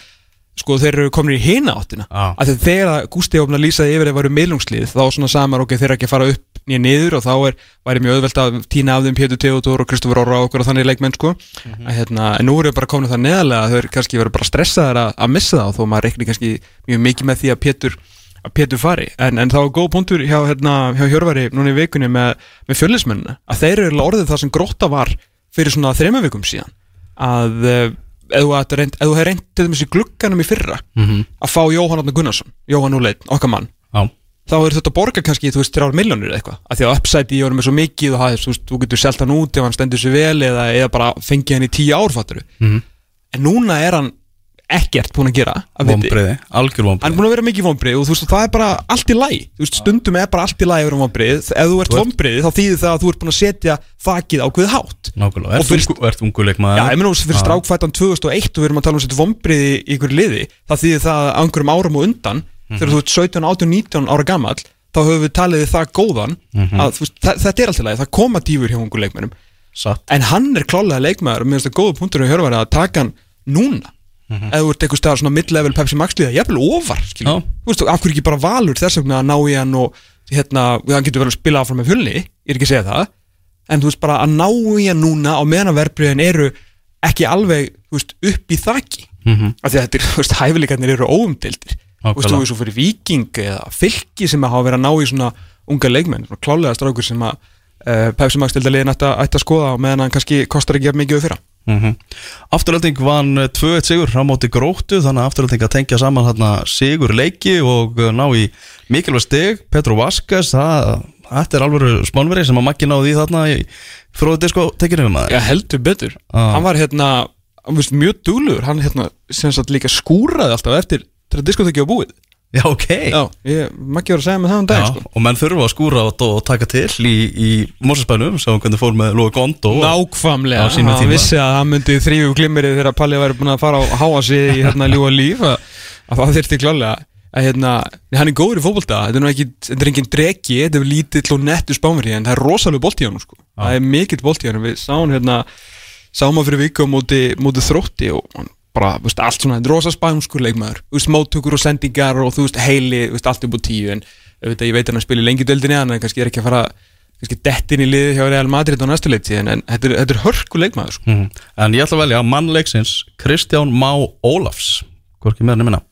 sko þeir eru komin í hina áttina ah. að þegar Gústi ofna lýsaði yfir að það varu meilungslið þá svona samar ok, þeir eru ekki fara upp nýja niður og þá er, væri mjög auðvelt að týna af þeim Pétur Teodor og Kristofur Orra og okkur og þannig leikmenn sko. Mm -hmm. að, hérna, en nú eru bara komin það neðalega að þau kannski verður bara stressaður að, að missa það og þó maður reikni kannski mjög mikið með því að Pétur, að Pétur fari. En, en þá er góð punktur hjá, hérna, hjá Hjörvari núna í vikunni með, með fjöllismennina að þeir eru orðið það sem gróta var fyrir svona þrema vikum síðan. Að eh, ef þú hefði reynd til dæmis í glugganum í fyrra mm -hmm. að fá Jóhann Átnar Gunnarsson Jóhann Úleit, okkar mann. Já þá er þetta að borga kannski, þú veist, 3 miljónir eða eitthvað. Að því að upside í orðum er svo mikið og það, þú veist, þú getur selgt hann út ef hann stendur sér vel eða, eða bara fengið hann í 10 ár, fattur mm -hmm. en núna er hann ekkert búin að gera vonbreiði, algjör vonbreiði hann er búin að vera mikið vonbreiði og þú veist, það er bara allt í læg þú veist, stundum er bara allt í læg að vera vonbreiði ef þú ert vonbreiði, þá þýðir það að þú ert búin að setja þakkið á hverju hátt. Nákvæmlega, og fyrst, ert unguleik maður Já, ég menn þú, fyrir strákfættan 2001 og við erum að tala um að setja vonbreiði í ykkur liði, það þýðir það að einhverjum árum og undan, mm -hmm. þegar þú ert 17, 18, 19 ára gammal þá höfum við talið það góðan mm -hmm. að veist, þetta er alltaf leið, það koma dýfur hjá ungu leikmennum Satt. en hann er klálega leikmæður og mér finnst það góða punktur að höra að taka hann núna mm -hmm. eða þú ert eitthvað stafar svona mid-level Pepsi Max liða, ég er vel ofar þú veist, af hverju ekki bara valur þess að ná í hann og hérna, hann getur vel að spila áfram með fjölni, ég er ekki að segja það en þú veist, bara að ná í hann núna á meðan verbreyðin eru ekki alveg veist, upp í þakki mm -hmm. af því að þetta er, þú veist, hæfileikarnir eru óumdildir Þú veist, þú veist, þú fyrir viking eða fylki sem hafa verið að ná í svona unga leikmenn, svona klálega straukur sem að uh, Pepsi Max tildalegin ætti að skoða og meðan hann kannski kostar ekki mikið auðvitað. Mm -hmm. Afturhalding vann 2-1 sigur á móti gróttu, þannig að afturhalding að tengja saman hérna sigur leiki og uh, ná í mikilvæg steg, Petru Vaskas, það, þetta er alveg smánverið sem að makki náði í þarna í fróðu disko tekinu um aðeins. Já, heldur betur. Ah. Hann var hérna, mjög dúlur, hann hérna, líka skúraði alltaf eftir þegar diskotekki á búið. Já, ok. Já, ég makki verið að segja með það um dag sko. Og menn þurfa að skúra og, og taka til í, í Mórsespænum, sá hvernig fór með Lói Gondo Nákvæmlega, hann vissi að hann myndi þrýfu glimmerið þegar Palli væri búin að fara á háa sig í hérna ljúa líf að, að það þurfti klálega að hérna, hann er góður í fólkvölda þetta er ekki, þetta er enginn dregi þetta er lítill og nettu spámeri en það er rosalega bolt í hann sko. það er mikill bolt í hann við sáum hérna, sáum að fyrir viku á móti, móti þrótti og hann bara, veist, allt svona, þetta er rosa spænskur leikmaður, veist, móttökur og sendingar og þú veist, heili, veist, allt upp á tíu en veit, ég veit að hann spilir lengi döldinni en kannski er ekki að fara, kannski dettin í liði hjá Real Madrid á næstu leikti en, þetta er, er hörku leikmaður sko. mm. En ég ætla að velja mannleiksins Kristján Má Ólafs hvorki meðan ég minna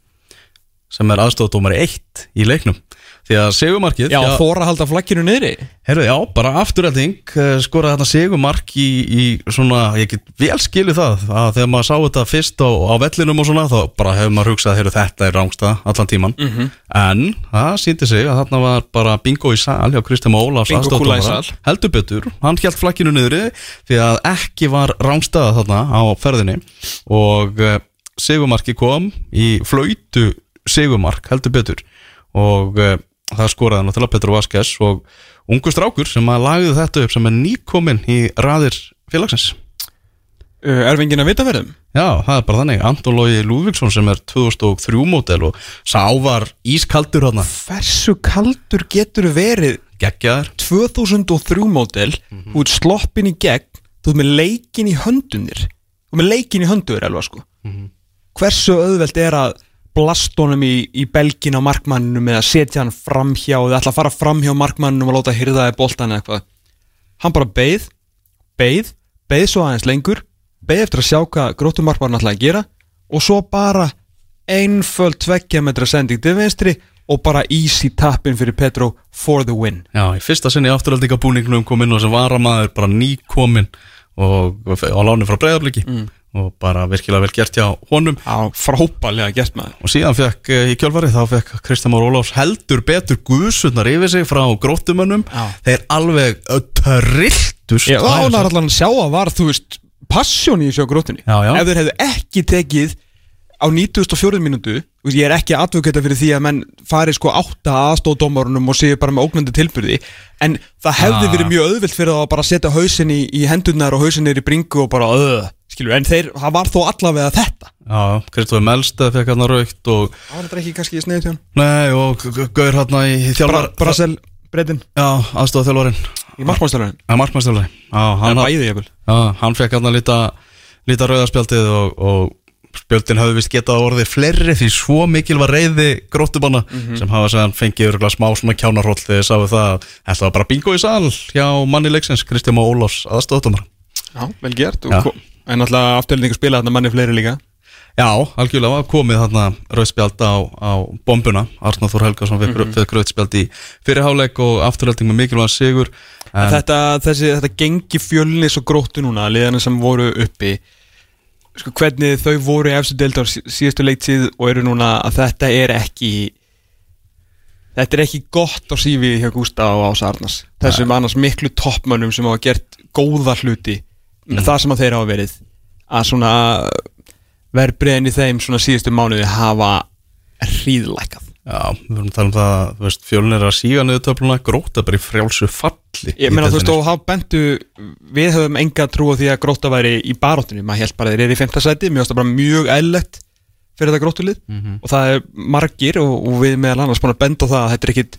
sem er aðstofdómari 1 í leiknum því að segumarkið Já, fóra að halda flakkinu niðri. Herru, já, bara afturræting eh, skoraði þarna segumark í, í svona, ég get vel skilu það að þegar maður sá þetta fyrst á, á vellinum og svona, þá bara hefur maður hugsað herru, þetta er rángstað allan tíman mm -hmm. en það síndi sig að þarna var bara bingo í sal hjá Kristján Ólafs heldur betur, hann held flakkinu niðri því að ekki var rángstaða þarna á ferðinni. Og uh, segumarki kom í flöytu segumark heldur betur. Og uh, það skoraði náttúrulega Petru Vaskes og ungu strákur sem að lagði þetta upp sem er nýkominn í raðir félagsins Erfingin að vita verðum? Já, það er bara þannig Anton Lógi Lúðvíksson sem er 2003 mótel og sá var ískaldur hana Hversu kaldur getur verið Geggjaður 2003 módel Mhm. Þú ert sloppin í gegn Þú ert með leikin í höndunir ert með leikin í höndur elva sko Mhm. Hversu auðvelt er að blastónum í, í belgin á markmanninum eða setja hann framhjá eða ætla að fara framhjá markmanninum og láta hyrðaði boltan eða eitthvað. Hann bara beið beið, beið svo aðeins lengur beið eftir að sjá hvað gróttum markmannin ætlaði að gera og svo bara einföld tveggja metra sending til vinstri og bara easy tappin fyrir Petro for the win. Já, í fyrsta sinni afturhaldingabúningnum kom inn og sem varamaður bara nýkomin og á láni frá breyðabliki og bara virkilega vel gert hjá honum. Á frábælega gert maður. Og síðan fekk eh, í kjölfarið þá fekk Kristján Már Ólafs heldur betur guðsutnar yfir sig frá gróttumönnum. Já. þeir alveg trilltust Ég ánar allan að sjá að var, þú veist, passjón í þessu grótunni Já, já. Ef þeir hefðu ekki tekið á 94 mínútu þú veist, Ég er ekki advokata fyrir því að menn fari sko átta aðstóðdómarunum og séu bara með ógnandi tilbyrði En það hefði verið mjög auðvilt fyrir það að bara setja hausin í, í hendurnar og hausin er í bringu og bara öð Skilur, en þeir, það var þó allavega þetta. Já, Kristofur Melstað fekk hann raukt og, Það var þetta ekki kannski í sneiðtjón nei, og Gaur hann í þjálfar Brasel, Bredin, Já, aðstofað þjálfarinn. Í markmannstælurinn Það er markmannstjálfari Já, hann, er bæðið ég vil já, hann fekk hann að líta, líta rauðarspjaldið og, og spjöldin hafði vist getað orðið fleiri því svo mikil var reyði gróttubanna sem hafa segðan fengið smá svona kjánarhóll þegar sáu það að þetta var bara bingo í sal hjá manni leiksins Kristján Má Ólafs aðstofdómar Já, vel gert Já. og, En náttúrulega afturlendingu spila þarna manni fleiri líka? Já, algjörlega. Var komið þarna rauðspjald á, á bombuna. Arnar Þór Helgason fekk mm -hmm. rauðspjald í fyrirháleik og afturhalding með mikilvæg sigur. En, þetta, þessi, þetta gengi fjölnis og gróttu núna liðana sem voru uppi. Sko, hvernig þau voru í efstu deildar síðastu leiktið og eru núna að þetta er ekki þetta er ekki gott á sífi hjá Gústa og Ása Arnars. Þessum annars miklu toppmönnum sem hafa gert góða hluti með það sem að þeir hafa verið að svona verbriðin í þeim svona síðustu mánuði hafa hríðlækað Já, við vorum að tala um það að, þú veist, fjölun er að síga niður töfluna gróta bara í frjálsu falli Ég meina þú veist og hafa bentu við höfum enga trú á því að gróta væri í baróttunni, maður held bara þeir eru í femta sæti. Mér finnst það bara mjög eðlegt fyrir þetta gróttulið Mhm. og það er margir og, og við meðal annars búin að benda á það að þetta er ekkit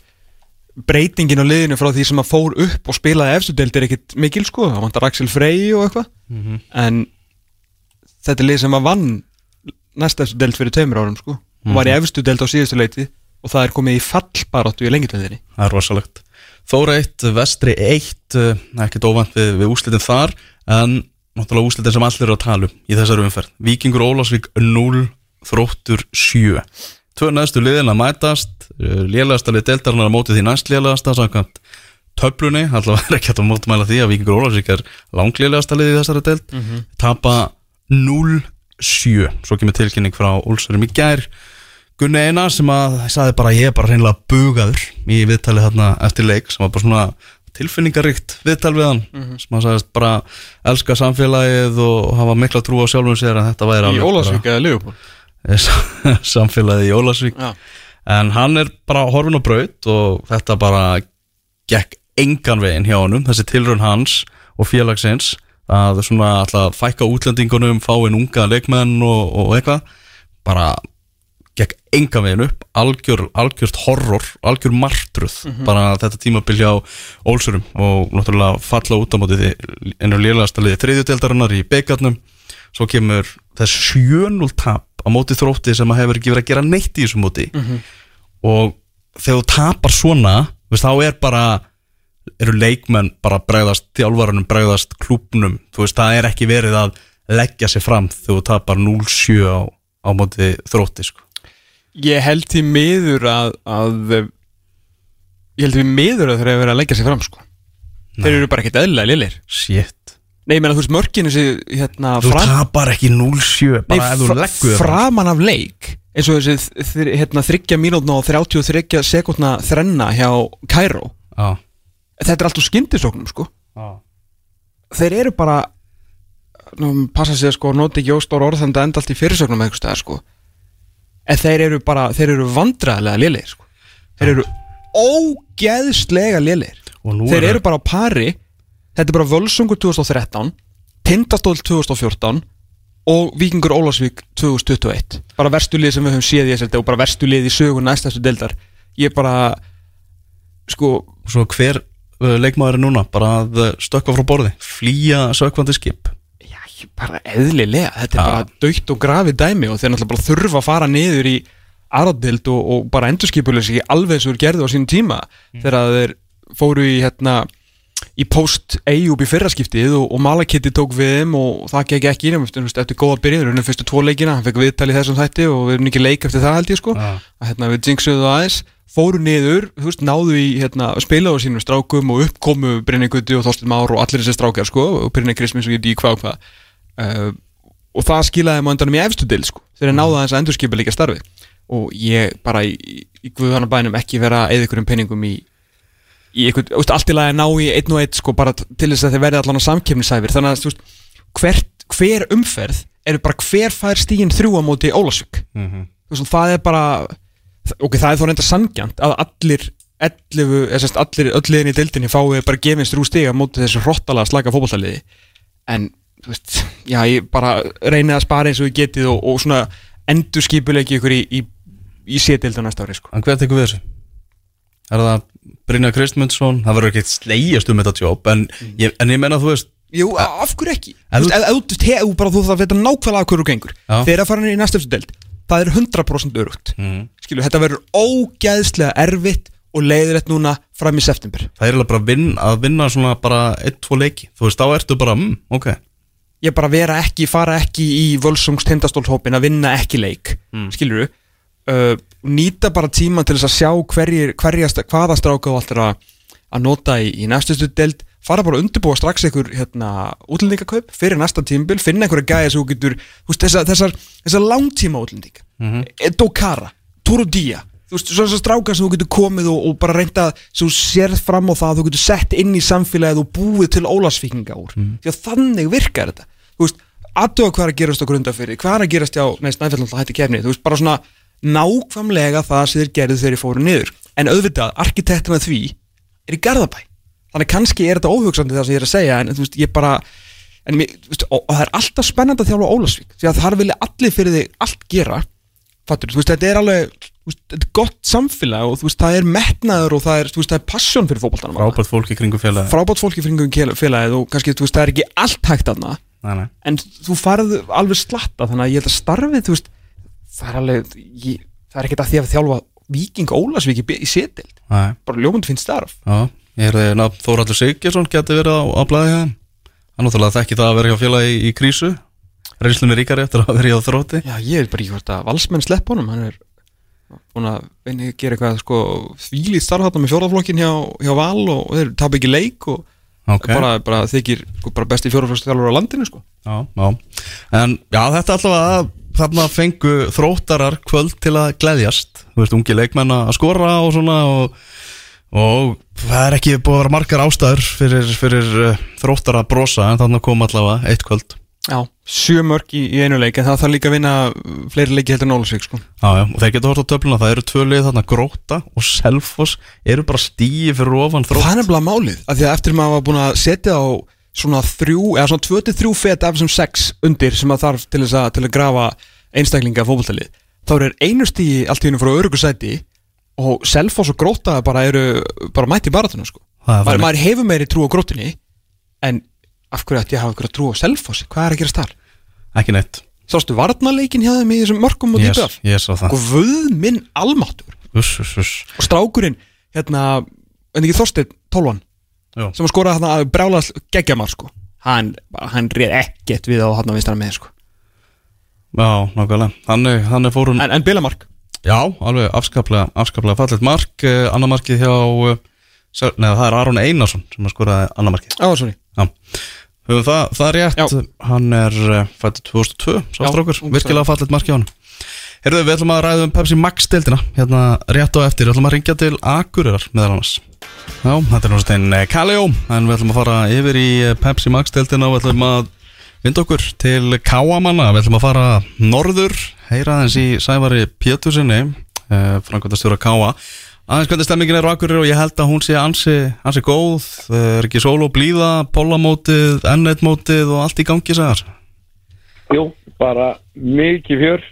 breytingin á liðinu frá því sem að fór upp og spilaði efstu deild er ekkit mikil sko, það vantar Axel Frey og eitthvað. Mhm. en þetta er lið sem að vann næsta efstu deild fyrir tveimur árum sko. Og var í efstu deild á síðustu leiti og það er komið í fallbaróttu í lengjutleðinni Það er rosalegt. Þóra 1, Vestri 1 uh, ekkert óvænt við, við úslitin þar en náttúrulega úslitin sem allir eru að tala um í þessari umferð. Víkingur Ólásvík 0, Þróttur 7 Tvö næstu liðin að mætast. Uh, lélegasta lið deildarinnar að móti því næst lélegasta samkvæmt töflunni. Allavega er ekki hægt að mótmæla því að Víkingur Ólásvík er langlélegasta lið í þessari deild. Tapa 0-7 svo kemur tilkynning frá Úlsarum í gær. Gunni Einar sem að sagði bara ég er bara reynilega bugaður í viðtali þarna eftir leik sem var bara svona tilfinningaríkt viðtal við hann. Sem hann sagðist bara elska samfélagið og hafa mikla trú á sjálfum sér að þetta væri í alveg Ólasvík eða bara samfélagið í Ólasvík Já. en hann er bara horfin á braut og þetta bara gekk engan veginn hjá honum þessi tilraun hans og félagsins að svona alltaf fækka útlendingunum fá einn unga leikmenn og, og eitthvað bara gekk engan veginn upp. Algjör, algjört horror, algjör martruð bara þetta tímabil hjá Ólsurum og náttúrulega falla út á móti því ennur lélegasta liði þriðjuteldarinnar í beigarnum svo kemur þess 7-0 tap á móti þrótti sem að hefur ekki verið að gera neitt í þessu móti. Og þegar þú tapar svona veist, þá er bara eru leikmenn bara bregðast þjálfarunum bregðast klúpnum þú veist það er ekki verið að leggja sig fram þegar þú tapar 0-7 á, á móti þrótti sko. Ég held því miður að, að ég held því miður að þeir eru að leggja sig fram sko. þeir eru bara ekkert eðlilega liðlir shit Nei, ég meina þú veist mörkinu þessi hérna, þú fram, tapar ekki 0-7 bara ef þú leggur framan af leik eins og þessi hérna, þryggja mínútna og 33 sekundna þrenna hjá Cairo Já, þetta er allt úr skyndisóknum sko. Já. þeir eru bara nú, passa sig sko, noti ekki óstór orð þannig að enda allt í fyrirsögnum eitthvað staðar sko. En þeir eru bara, þeir eru vandræðilega lélegir sko. Þeir eru ógeðslega nú þeir eru bara á pari þetta er bara Völsungur 2013 Tindastól 2014 og Víkingur Ólasvík 2021 bara verstu lið sem við höfum séð í SLD og bara verstu lið í sögun næstastu deildar. Ég bara sko Svo hver uh, leikmaður er núna? Bara að uh, stökka frá borði flýja sökvandi skip. Já, bara eðlilega, þetta er bara dögt og grafið dæmi og þeir náttúrulega bara þurfa að fara niður í aðraddild og, og bara endurskipulega sér alveg sem þeir gerðu á sín tíma. Mm. þegar þeir fóru í hérna í post Eyjúb í fyrraskiptið og, og Malakitti tók við þeim og það gekk ekki ínum eftir, góða byrjun, erum fyrstu tvo leikina hann fekk viðtali þessum þætti og við erum ekki leik eftir það held ég sko, ja. að hérna við jinxuðu aðeins fóru niður, þú veist, náðu í hérna, spilaðu sínum strákum og uppkomu Brynningutti og Þorstin Már og allir þessi strákjar sko, og Brynning Krismins og ég dýk hvað og hvað. Uh, og það skilaði maður endanum í efstu del sko, þegar náðu aðeins að endurskipa líka starfi og ég bara í, í Guðvanabænum ekki vera eða ykkurum penningum í í eitthvað, veist, allt í lagi að ná í einn og einn sko bara til þess að þeir verði allan á samkjöfnisæfir þannig að veist, hver, hver umferð eru bara hver fær stígin þrjú á móti Ólasvík mm -hmm. það er bara ok, það er þó reynda sangjant að allir ellifu, sérst allir ölliðin í dildinni fái bara gefins þrjú stíga móti þessu hróttalega slaka fókbaltaliði en, þú veist, já, ég bara reynið að spara eins og ég getið og, og svona endur skipulegi ykkur í, í, í sétildu næsta ári, sko. En hvað tekur við þessu? Er það Brynja Kristmundsson, það verður ekkert sleigjast um þetta jobb en mm. ég, en ég menna þú veist Jú, af hverju ekki? Þú veist, bara þú veit að nákvæmlega hverju gengur þegar að fara inn í næstöfstu delt það er 100% örugt mm. Skilu, þetta verður ógæðslega erfitt og leiðir þetta núna fram í september Það er alveg bara vin, að vinna svona bara 1-2 leiki, þú veist, þá ertu bara mm, ok Ég bara vera ekki, fara ekki í völsungs tindastólthópin að vinna ekki leik, mm. skilur þú uh, nýta bara tíma til þess að sjá hverjir, hverjast, hvaða stráka þú ættir að, að nota í, í næstustu delt fara bara að undirbúa strax einhver hérna, útlendingakaup fyrir næsta tímbil finna einhverja gæði sem þú getur veist, þessar, þessar, þessar langtíma útlendinga mm -hmm. Edokara, Turudia þú veist, svona stráka sem þú getur komið og, og bara reynda, sem þú sérð fram á það þú getur sett inn í samfélagið og búið til ólasvíkinga úr, mm því að þannig virkar þetta, þú veist, aðtöða hvað er að gerast á grundafyrir, hvað er að gerast á neist næfellnátt að hætti kefni, þú veist, bara svona nákvæmlega það sem þeir gerðu þegar þeir fóru niður. En auðvitað, arkitekturna því er í Garðabæ. Þannig kannski er þetta óhugsandi það sem ég er að segja en þú veist, ég bara mér, veist, og, og það er alltaf spennand að þjála Ólasvík því að þar vilja allir fyrir þig allt gera fattur, þú veist, þetta er alveg veist, þetta er gott samfélag og þú veist, það er metnaður og það er, veist, það er passjón fyrir fólkbóltanum frábært fólki kringum félagið. Frábært fólki kringum félagið og kannski, þú veist, það er ekki allt hægt aðna en þú farið alveg slatta þannig að ég held að starfið, þú veist það er alveg ég, það er ekkert að því að þjálfa Viking Ólasvík í, í setild. Bara ljómund finnst starf. Já, ég er þegar eh, Þóraldur Siggesson getur verið á, á blæði hann hann náttúrulega þekki það að vera hjá félagi í, í krísu. Reynslunni ríkari eftir að vera hjá þrótti. Já, ég er bara ekki hvort að valsmenn slepp honum. Hann er búin að gera eitthvað sko, þvílið starfhatna með fjóraflokkin hjá, hjá Val og þeir tap ekki leik og okay. bara, bara þykir sko, bara besti fjóraflokksþjálfur á landinu sko. Já, já, en já, þetta er alltaf að þarna fengu þróttarar kvöld til að gleyðjast þú veist, ungi leikmenn að skora og svona og, og það er ekki búið að vera margar ástæður fyrir, fyrir uh, þróttar að brosa en þannig kom allavega eitt kvöld. Já, sjö mörg í, í einu leik en það þarf líka að vinna fleiri leiki heldur en Ólusvík sko. Já, já, og þeir geta hort á töfluna það eru tvö leið þarna Gróta og Selfos eru bara stíi fyrir ofan þrótt Það er nefnilega málið, af því að eftir maður var búin að setja á svona þrjú, eða svona 23 fet af þessum 6 undir sem að þarf til, að, til að grafa einstaklinga fókbaltalið þá er einu stígi allt í húnum frá örugusæti og Selfos og Gróta bara eru bara mætt í baratuna sko. maður, maður hefur meiri trú á Grótinni en af hverju ætti ég að hafa trú á Selfos hvað er að gera starf? ekki neitt. Sástu varnaleikin hjá þeim í þessum mörgum og yes, yes, og vöð minn almáttur uss, uss, uss. og strákurinn hérna, en ekki Þorstein Tólvan Já. sem skora hann að brála geggjamar sko. Hann, hann reyð ekkert við á hann að vinstana með sko. Já, nákvæmlega. Þannig, þannig fór hún En, en bilamark? Já, alveg afskaplega, afskaplega fallet mark. Eh, Annar markið hjá eh, Nei, það er Aron Einarsson sem að skoraði annar markið. Já, sorry. Já. Það, það er rétt, Já. hann er eh, fættið 2002, sástrákur, virkilega fallet markið á hann Herðu, við ætlum að ræða um Pepsi Max deildina, hérna rétt á eftir, við ætlum að ringja til Akureyrar meðal annars. Já, þetta er náttúrulega eh, Kaljó, en við ætlum að fara yfir í eh, Pepsi Max deildina og við ætlum að vinda okkur til Káamanna, við ætlum að fara norður, heyra þess í Sævari Pétursinni, eh, framkvæmtastjóra Káa, aðeins hvernig stemmingin er á Akureyrar og ég held að hún sé ansi, ansi góð, er ekki sól og blíða, pólamótið, ennetmótið og allt í gangi sæðar? Jú, bara mikið fjör,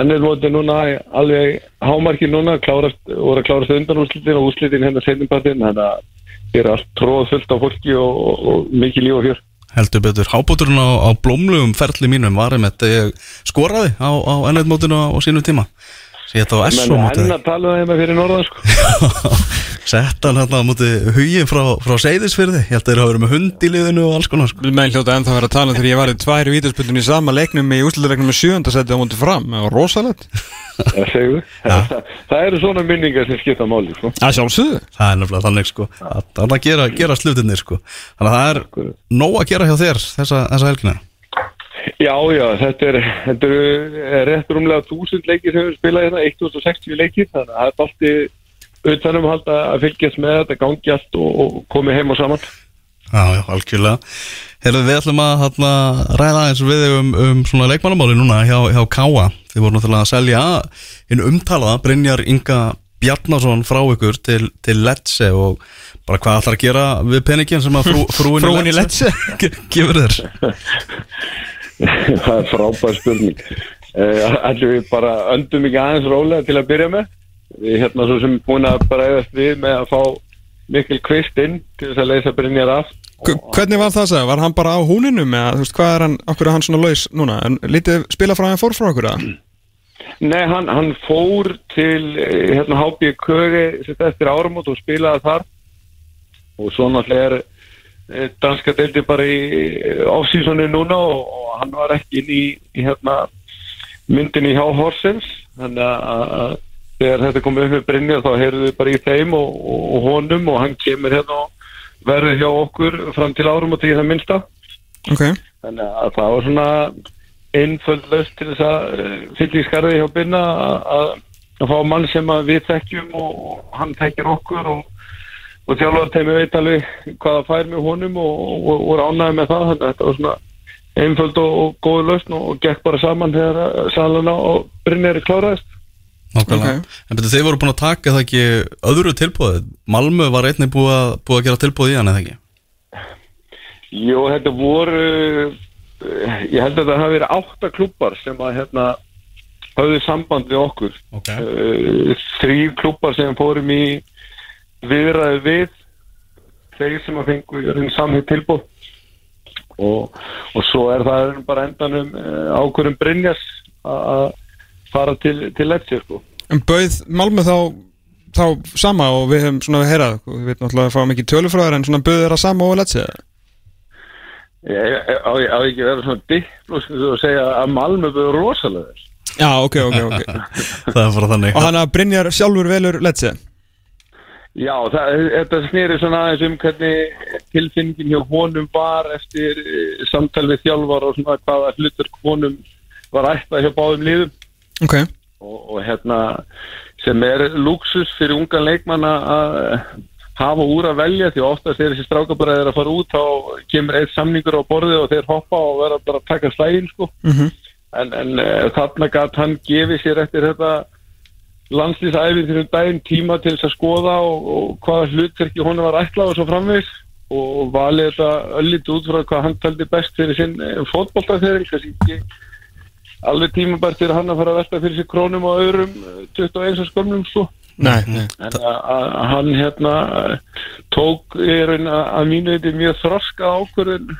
ennir móti núna alveg hámarki núna klárast, voru að klárast undan úslitin og úslitin hennar setjumpartin þannig að það er allt tróð fullt á fólki og, og, og mikið líf og fjör. Heldur betur, hábúturinn á, á blómlugum ferli mínum varum þetta skoraði á, á ennið mótinu á, á sínum tíma Sér þetta á SO mótið Enn að tala um það fyrir norðan sko. Sett hann hérna á móti hugin frá, frá Seyðisfyrði Ég held að þeir hafa verið með hund í liðinu og alls konar sko. Menn hljóta ennþá að vera að tala um þegar ég var í tvær vítasputun í sama leiknum í úsluleiknum með sjöndasetti á móti fram. Það var rosalegt. Það segju Það, það eru svona minningar sem skipta máli sko. Það sjálfsögðu. Það er nefnilega þannig sko að Það að gera, gera slutinir sko. Þannig að Já, já, þetta er, þetta er rétt rúmlega 1000 leikir sem við spilaði hérna, 1060 leikir, þannig að það er alltaf utanum að halda að fylgjast með þetta, gangi allt og, og komi heim og saman. Já, já, algjörlega. Herðu, við ætlum að hana, ræða eins við um, um svona leikmannamáli núna hjá, hjá Káa. Þið voru náttúrulega að selja einu umtalaða, Brynjar Inga Bjarnason frá ykkur til, til Lecce og bara hvað ætlar að gera við peningin sem að frú, frúin, frúin í Lecce gefur þér? það er frábær spurning. Allir við bara öndum ekki aðeins rólega til að byrja með? Við hérna svo sem búin að bara eðast við með að fá mikil kvist inn til þess að leysa Brynjar af. Hvernig var það að Var hann bara á húninum eða þú veist hvað er hann, okkur er hann svona laus núna? En lítið spila frá hann fór frá okkur að Nei, hann, hann fór til hérna HB Kögi eftir áramót og spilaði þar. Og svo náttúrulega er danska deildi bara í off-seasonu núna og, og hann var ekki inn í, í hérna, myndin í hjá Horsens þannig að þegar þetta kom upp með Brynja þá heyrðu við bara í þeim og, og, og honum og hann kemur hérna og verður hjá okkur fram til árum og til það minnsta okay. þannig að það var svona einföld löst til þess að fylla í skarði hjá Brynja að fá mann sem við þekkjum og hann þekkir okkur og og þjálfur teimi veit alveg hvaða fær með honum og, og, og voru ánæði með það þannig að þetta var svona einföld og, og góð lausn og gekk bara saman þegar salana og Brynjar kláraðist Nákvæmlega, okay. en betur þeir voru búin að taka það ekki öðru tilbúið, Malmö var einnig búið að, búið að gera tilbúið í hann eða ekki? Jó, þetta voru ég held að það hafi verið átta klubbar sem að hérna hafði samband við okkur okay. þrýr klubbar sem fórum í viðræði við þeir sem að fengu í samhitt tilbúð og, og svo er það bara endanum ákvörum Brynjas að fara til, til Lecce sko. En bauð Malmö þá, þá sama og við hefum svona við heyrað, við veitum alltaf að fá mikið tölufræðar en svona bauð þeirra sama og Á ég ekki verið svona diplóskið og segja að Malmö bauð rosalega Já, ok, ok, ok. Það er bara þannig. Og hann að Brynjar sjálfur velur Lecce Já, það, þetta snýri svona aðeins um hvernig tilfinningin hjá honum var eftir samtal við þjálfar og svona hvaða hlutur honum var ættað hjá báðum liðum okay. og, og hérna sem er luxus fyrir ungan leikmann að hafa úr að velja því oftast er þessi strákabræðir að fara út þá kemur eitt samningur á borði og þeir hoppa og verða bara að taka slægin sko. mm -hmm. en, en þarna gæt hann gefið sér eftir þetta landslýsæfið fyrir daginn tíma til þess að skoða og, og hvaða hlutverki hún var ætlað og svo framvegs og valið þetta öllít út frá hvað hann taldi best fyrir sinn fótbolltafeyring kannski ekki alveg tímabært fyrir hann að fara að velta fyrir sér krónum og öðrum 21 skömmnum svo Nei, nei. en að hann hérna tók er einn að mínu þetta mjög þroska ákvörðin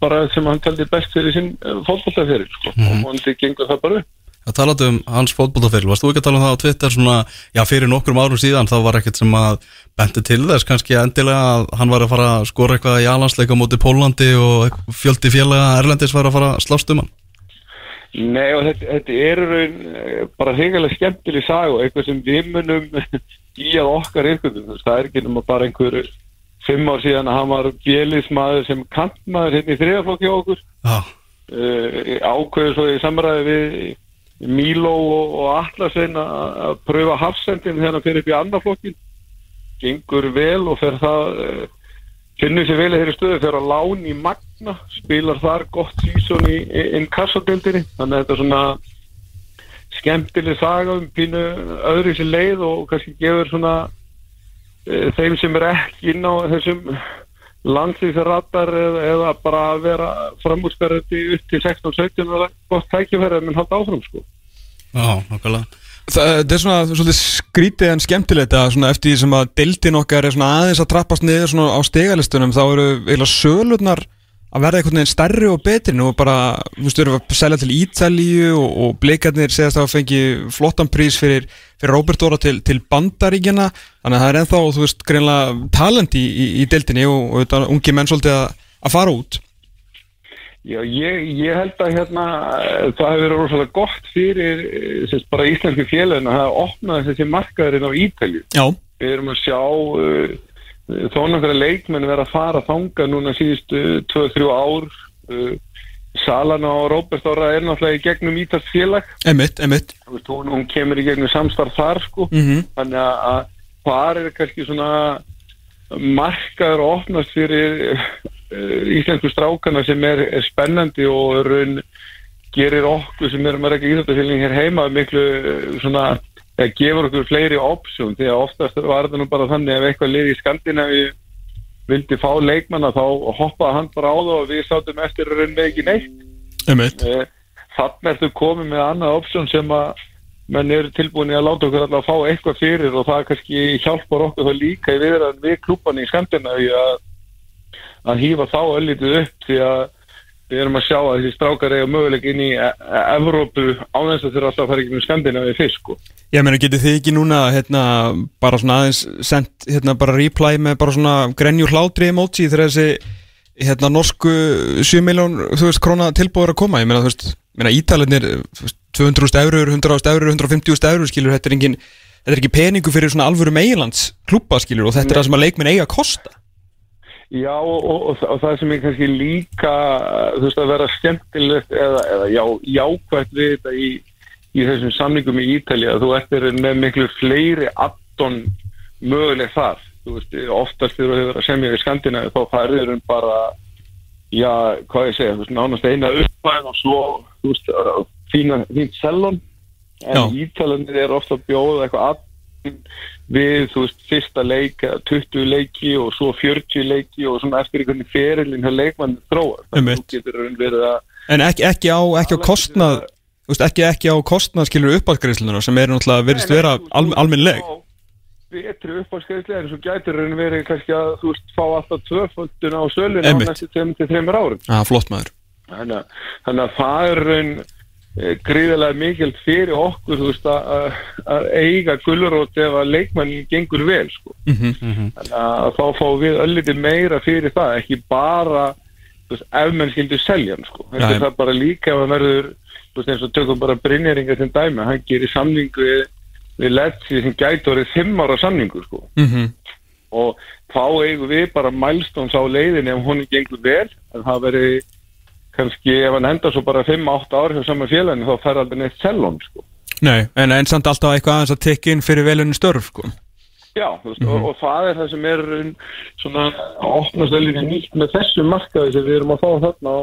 bara sem hann taldi best fyrir sinn fótbolltafeyring sko. mm -hmm. og hann til gengur það bara upp Það talaðu um hans fótbollafyrir, varst þú ekki að tala um það á Twitter svona, já fyrir nokkrum árum síðan þá var ekkert sem að bendi til þess kannski endilega að hann var að fara að skora eitthvað í alansleika mútið Pólandi og fjöldi félaga Erlendis var að fara að slást um hann? Nei og þetta, þetta er raun, bara hrigalega skemmtileg sag og eitthvað sem við munum í að okkar ykkurðum, það er ekki nema bara einhver fimm ár síðan að hann var bjelismæður sem kantmaður hérna í þriðaflokki á okkur. Ah. uh, ákveður svo í samræði við Míló og, og Atlasvein að pröfa hafsendin þegar hann fer upp í annarflokkin gengur vel og fer það uh, finnur sér vel í þeirri stöðu fyrir að lán í Magna spilar þar gott sísón í inn kassadöldinni þannig að þetta er svona skemmtileg saga um pínu öðru sér leið og kannski gefur svona uh, þeim sem er ekki inn á þessum landslýsratar eða, eða bara að vera framúrsperðandi upp til 16-17 og gott tækifæri að minn halda áfram sko. Já, nokkulega Það er svona svolítið skrítið en skemmtilegt að eftir því sem að deildin okkar er aðeins að trappast niður á stegalistunum þá eru eiginlega sölurnar að verða einhvern veginn stærri og betri. Nú bara, þú veist, við erum að selja til Ítalíu og, og bleikarnir segast að fengi flottan prís fyrir, fyrir Robert Dóra til, til bandaríkjana þannig að það er ennþá, þú veist, greinlega talent í, í, í deildinni og, og þetta ungi menn svolítið að, að fara út. Já, ég, ég held að hérna það hefur verið rosalega gott fyrir sérst, bara íslensku félagin að hafa opnað þessi markaðurinn á Ítalíu. Já. Við erum að sjá uh, þó náttúrulega leikmenn verið að fara að þanga núna síðustu 2-3 ár. Uh, Salana og Róbert Ára er náttúrulega í gegnum Ítars félag. Emitt, emitt hún, hún kemur í gegnum samstarf þar sko. Mm -hmm. þannig að hvað er kannski svona markaður og opnast fyrir uh, íslensku strákana sem er, er spennandi og raun gerir okkur sem erum að reyka íþjóttafélagin hér heima miklu uh, svona það gefur okkur fleiri opsjón því að oftast var það nú bara þannig ef eitthvað liði í Skandinavi vildi fá leikmanna þá hoppaði hann bara á það og við sátum eftir að raun með ekki neitt. Eh, þannig ertu komið með annað opsjón sem að menn eru tilbúin að láta okkur alltaf að fá eitthvað fyrir og það kannski hjálpar okkur þá líka í viðræðan við klúpan í Skandinavi að að hýfa þá öllitið upp því að við erum að sjá að þessi strákar eiga möguleik inn í e- e- Evrópu ánægst að þeirra alltaf fara ekki með Skandinavi fyrst sko. Ég meina, getur þið ekki núna hérna, bara svona aðeins sendt hérna bara reply með bara svona grenjur hlátri emoji þegar þessi hérna norsku 7 miljón krona tilbúður að koma ég meina, meina ítalarnir 200.000 eurur, 100.000 eurur, 150.000 eurur skilur, þetta er engin, þetta er ekki peningu fyrir svona alvöru meilands klúpa skilur og þetta Nei. er það sem að leikminn eiga að kosta Já og, og, og það sem er kannski líka þú veist að vera skemmtilegt eða, eða já, jákvægt við þetta í, í þessum samlingum í Ítali að þú ertir með miklu fleiri addon möguleg þar. Þú veist, oftast þegar þú hefur að semja við Skandinavi þá færður um bara já, hvað ég segja, þú veist, nánast eina uppvæð og svo, þú veist, fína, fínt sellon. En Ítalandir er ofta að bjóða eitthvað við, þú veist, fyrsta leik 20 leiki og svo 40 leiki og svona eftir einhvern ferilinn hjá leikmann þróar En ekki, ekki á, ekki á kostnað veist, ekki, ekki á kostnað skilur uppáðsgreifslunar sem er náttúrulega verist vera al, alminleg betri uppáðsgreifslunar en svo gætur henni verið kannski að þú veist, fá alltaf tvöföldun á sölun á næstu 5-3 árum. Ah, Flott maður. Þannig að það er gríðilega mikilt fyrir okkur veist, að, að eiga gullurót ef að leikmannin gengur vel sko. mm -hmm. að þá fá við ölliti meira fyrir það ekki bara veist, ef menn skildur selja sko. ja, það er bara líka ef að verður veist, eins og tökum bara Brynjaringa til dæmi hann gerir samningu við, við Letsi sem gæti orðið 5 ára samningu sko. mm -hmm. og þá eigum við bara mælstóns á leiðin ef hún gengur vel en það verður kannski ef hann enda svo bara 5-8 ár hjá saman félaginu þá fær aldrei neitt sellon sko. Nei, en einn samt alltaf eitthvað aðeins að tekja inn fyrir velunni störf sko. Já, veist, mm -hmm. og, og það er það sem er svona opnastælið nýtt með þessu markaði sem við erum að fá þarna á,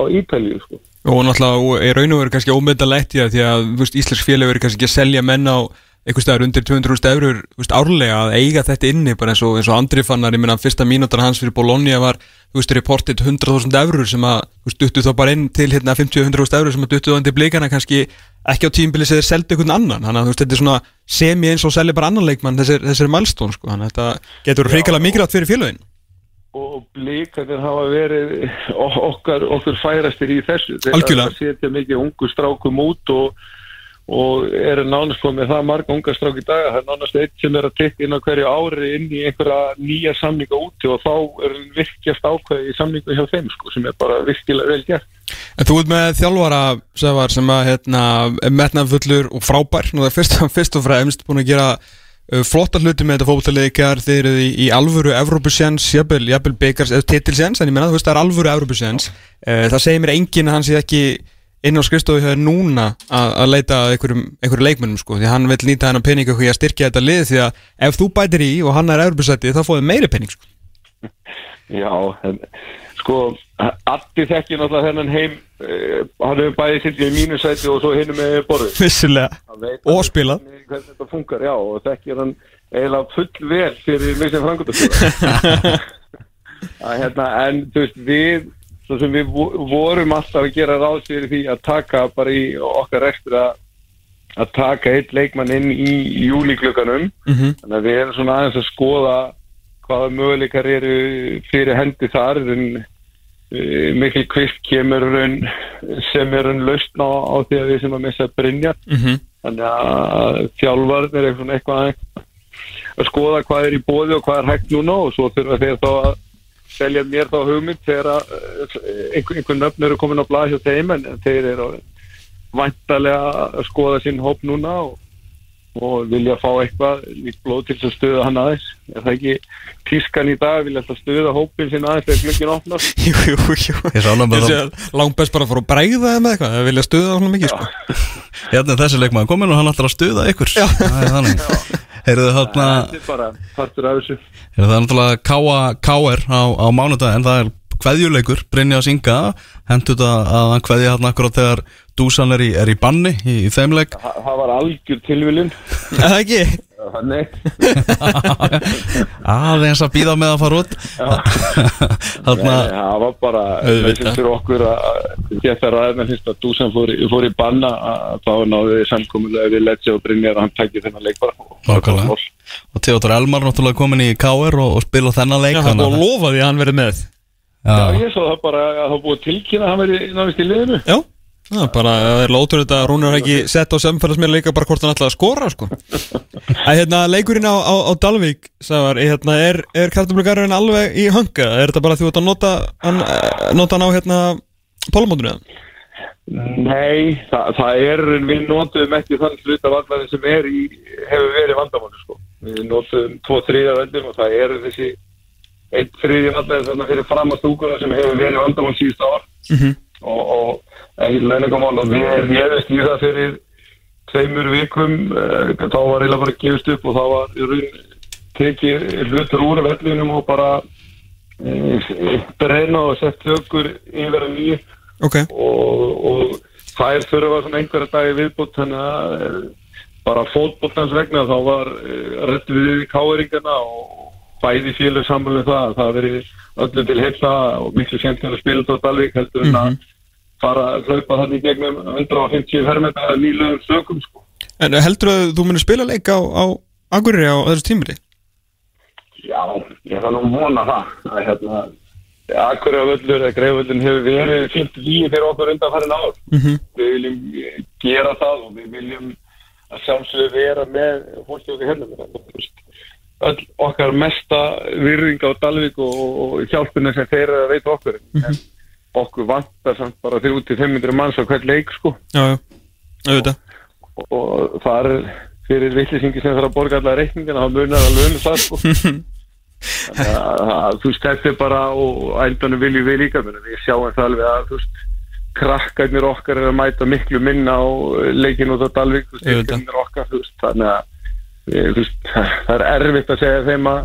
á Ítalíu sko. Og náttúrulega er raun og verið kannski ómyndalegt í það því að Íslands félag verið kannski ekki að selja menn á einhver staðar undir 200.000 eurur veist, árlega að eiga þetta inni bara eins og, eins og Andri fannar, ég minna fyrsta mínútan hans fyrir Bologna var, þú veist, reportið 100.000 eurur sem að, þú veist, duttu þá bara inn til hérna 50-100.000 eurur sem að duttu þá undir blíkana kannski ekki á tímbili sem þeir seldu einhvern annan, þannig að þú veist, þetta er svona semi eins og selja bara annan leikmann þessir, þessir mælstón, sko, þannig að þetta getur fríkala mikilvægt fyrir félagin og blíkanir hafa verið okkar, okkar færastir í þessu. Þegar og og er nánast komið það marga unga strák í dag það er nánast eitt sem er að tekja inn á hverju ári inn í einhverja nýja samninga úti og þá er virkjast ákveði í samningu hjá þeim sko sem er bara virkilega vel gert. En þú ert með þjálfara Sævar, sem að hérna, metnafullur og frábær. Og það er fyrst, fyrst og fremst búin að gera uh, flotta hluti með þetta fólkleikar þeir eru í, í alvöru Evrópusjans, jafnvel, Beikars eða titilsjans, en ég menna þú veist það er alvöru Evrópusjans uh, það segir mér enginn að hann sé ekki inn á skrifstofu hér núna að, að leita einhverjum, einhverjum leikmennum sko því hann vil nýta hann á peningu og styrkja þetta lið því að ef þú bætir í og hann er erurbúrsætti þá fóðið meiri pening sko. Já, en, sko allir þekkir náttúrulega þennan heim eh, hann hefur bæðið sildið í mínusætti og svo hinnum með borðið. Og spilað. Hvernig þetta funkar, já, og þekkir hann eiginlega full vel fyrir mig sem frangundastjóða að, hérna, en þú veist við svo sem við vorum alltaf að gera ráð fyrir því að taka bara í okkar ekstra að taka eitt leikmann inn í júliklökanum mm -hmm. þannig að við erum svona aðeins að skoða hvaða möguleikar eru fyrir hendi þar en uh, mikil kvist kemur sem er hann lausn á, á því að við sem að missa að brinja mm -hmm. þannig að þjálfarn er eitthvað að skoða hvað er í bóði og hvað er hægt núna og svo þurfa þeir þá að selja mér þá hugmynd þegar eh, einhvern einhver nöfn eru komin á blað hjá þeim en þeir eru vantarlega að skoða sín hóp núna og, og vilja fá eitthvað líkt blóð til að stuða hann aðeins. Er það ekki tískan í dag vilja alltaf stuða hópin sín aðeins þegar glöggin opnar? Jú, jú, jú. Langt best bara að fara að bræða það með eitthvað vilja stuða hann mikið sko. Hérna er þessi leikmaður komin og hann ætlar að stuða ykkur. Það er þannig Heyrðu þarna Það er bara partur af þessu Það er náttúrulega K.R. á, á mánudag en það er hveðjuleikur Brynja að synga hendur þetta að hann hveðja hann akkurat þegar Dúsan er í, er í banni í, í þeimleik Þa, Það var algjör tilviljun Það ekki? Nei Aðeins að býða með að fara út. Það var bara þessum fyrir okkur að geta ræðin að Dúsan fór, fór í banna að þá náðu við samkomulega við Ledge og Brynjar að hann tækir þennan leik bara. Og Theodor Elmar náttúrulega komin í K.R. og, og spila þennan leik Já, hann var lofaði að hann verið með. Já, Já ég svo það bara að það búið tilkynna að hann verið náðist í liðinu. Já Já, bara það er lótur þetta að Rúnur ekki sett á samfélagsmiðla líka bara hvort hann ætlaði að skora sko. að hérna leikurinn á, á, á Dalvík sagðar, hérna, er, er kartumlugarinn alveg í hanga? Er þetta bara því að þú nota hann nota hann á hérna pólumóndunni? Nei, það, það er við notum ekki þann sluta vandvæði sem er í, hefur verið vandamáli sko. við notum tvo þrýða völdum og það er þessi einn þrýði vandvæði þannig fyrir framastúkuna sem hefur verið vandamáli síðust ár mm -hmm. Og, við hefðist í það fyrir tveimur vikum uh, þá var eiginlega bara gefist upp og þá var í raun tekið hlutur úr vellinum og bara uh, breyna og sett högur yfir að nýju okay. og, og það er þurfa svona einhverja dagi viðbútt þannig að uh, bara fótbóltans vegna þá var rétt við káeringarna og bæði félag samfélagum það það verið öllum til heila og miklu skemmtilega spilat á Dalvik heldur en að -hmm fara að hlaupa þannig gegnum 150 fermetra nýluðum sökum sko. En heldur að þú munir spila leik á, á Akureyri á þessu tímili? Já, ég fann að vona það að hérna Akureyravöllur eða Greifvöllun hefur verið fyllt við fyrir okkur undan farin ár mm -hmm. við viljum gera það og við viljum að sjálfsögur vera með fólki okkar hérna öll okkar mesta virðing á Dalvik og, og hjálpuna sem þeir að veita okkur. Mm -hmm. okkur vantar samt bara 300-500 manns á hvert leik sko. Já, já, og, og það er fyrir villisingi sem þarf að borga allar reikningina þá munar að lögna það sko. Þannig að þú er bara og ældanum viljum við líka við sjáum það alveg að þú veist krakkarnir okkar er að mæta miklu minna á leikin út á Dalvik okkar, veist, þannig að veist, það er erfitt að segja þeim að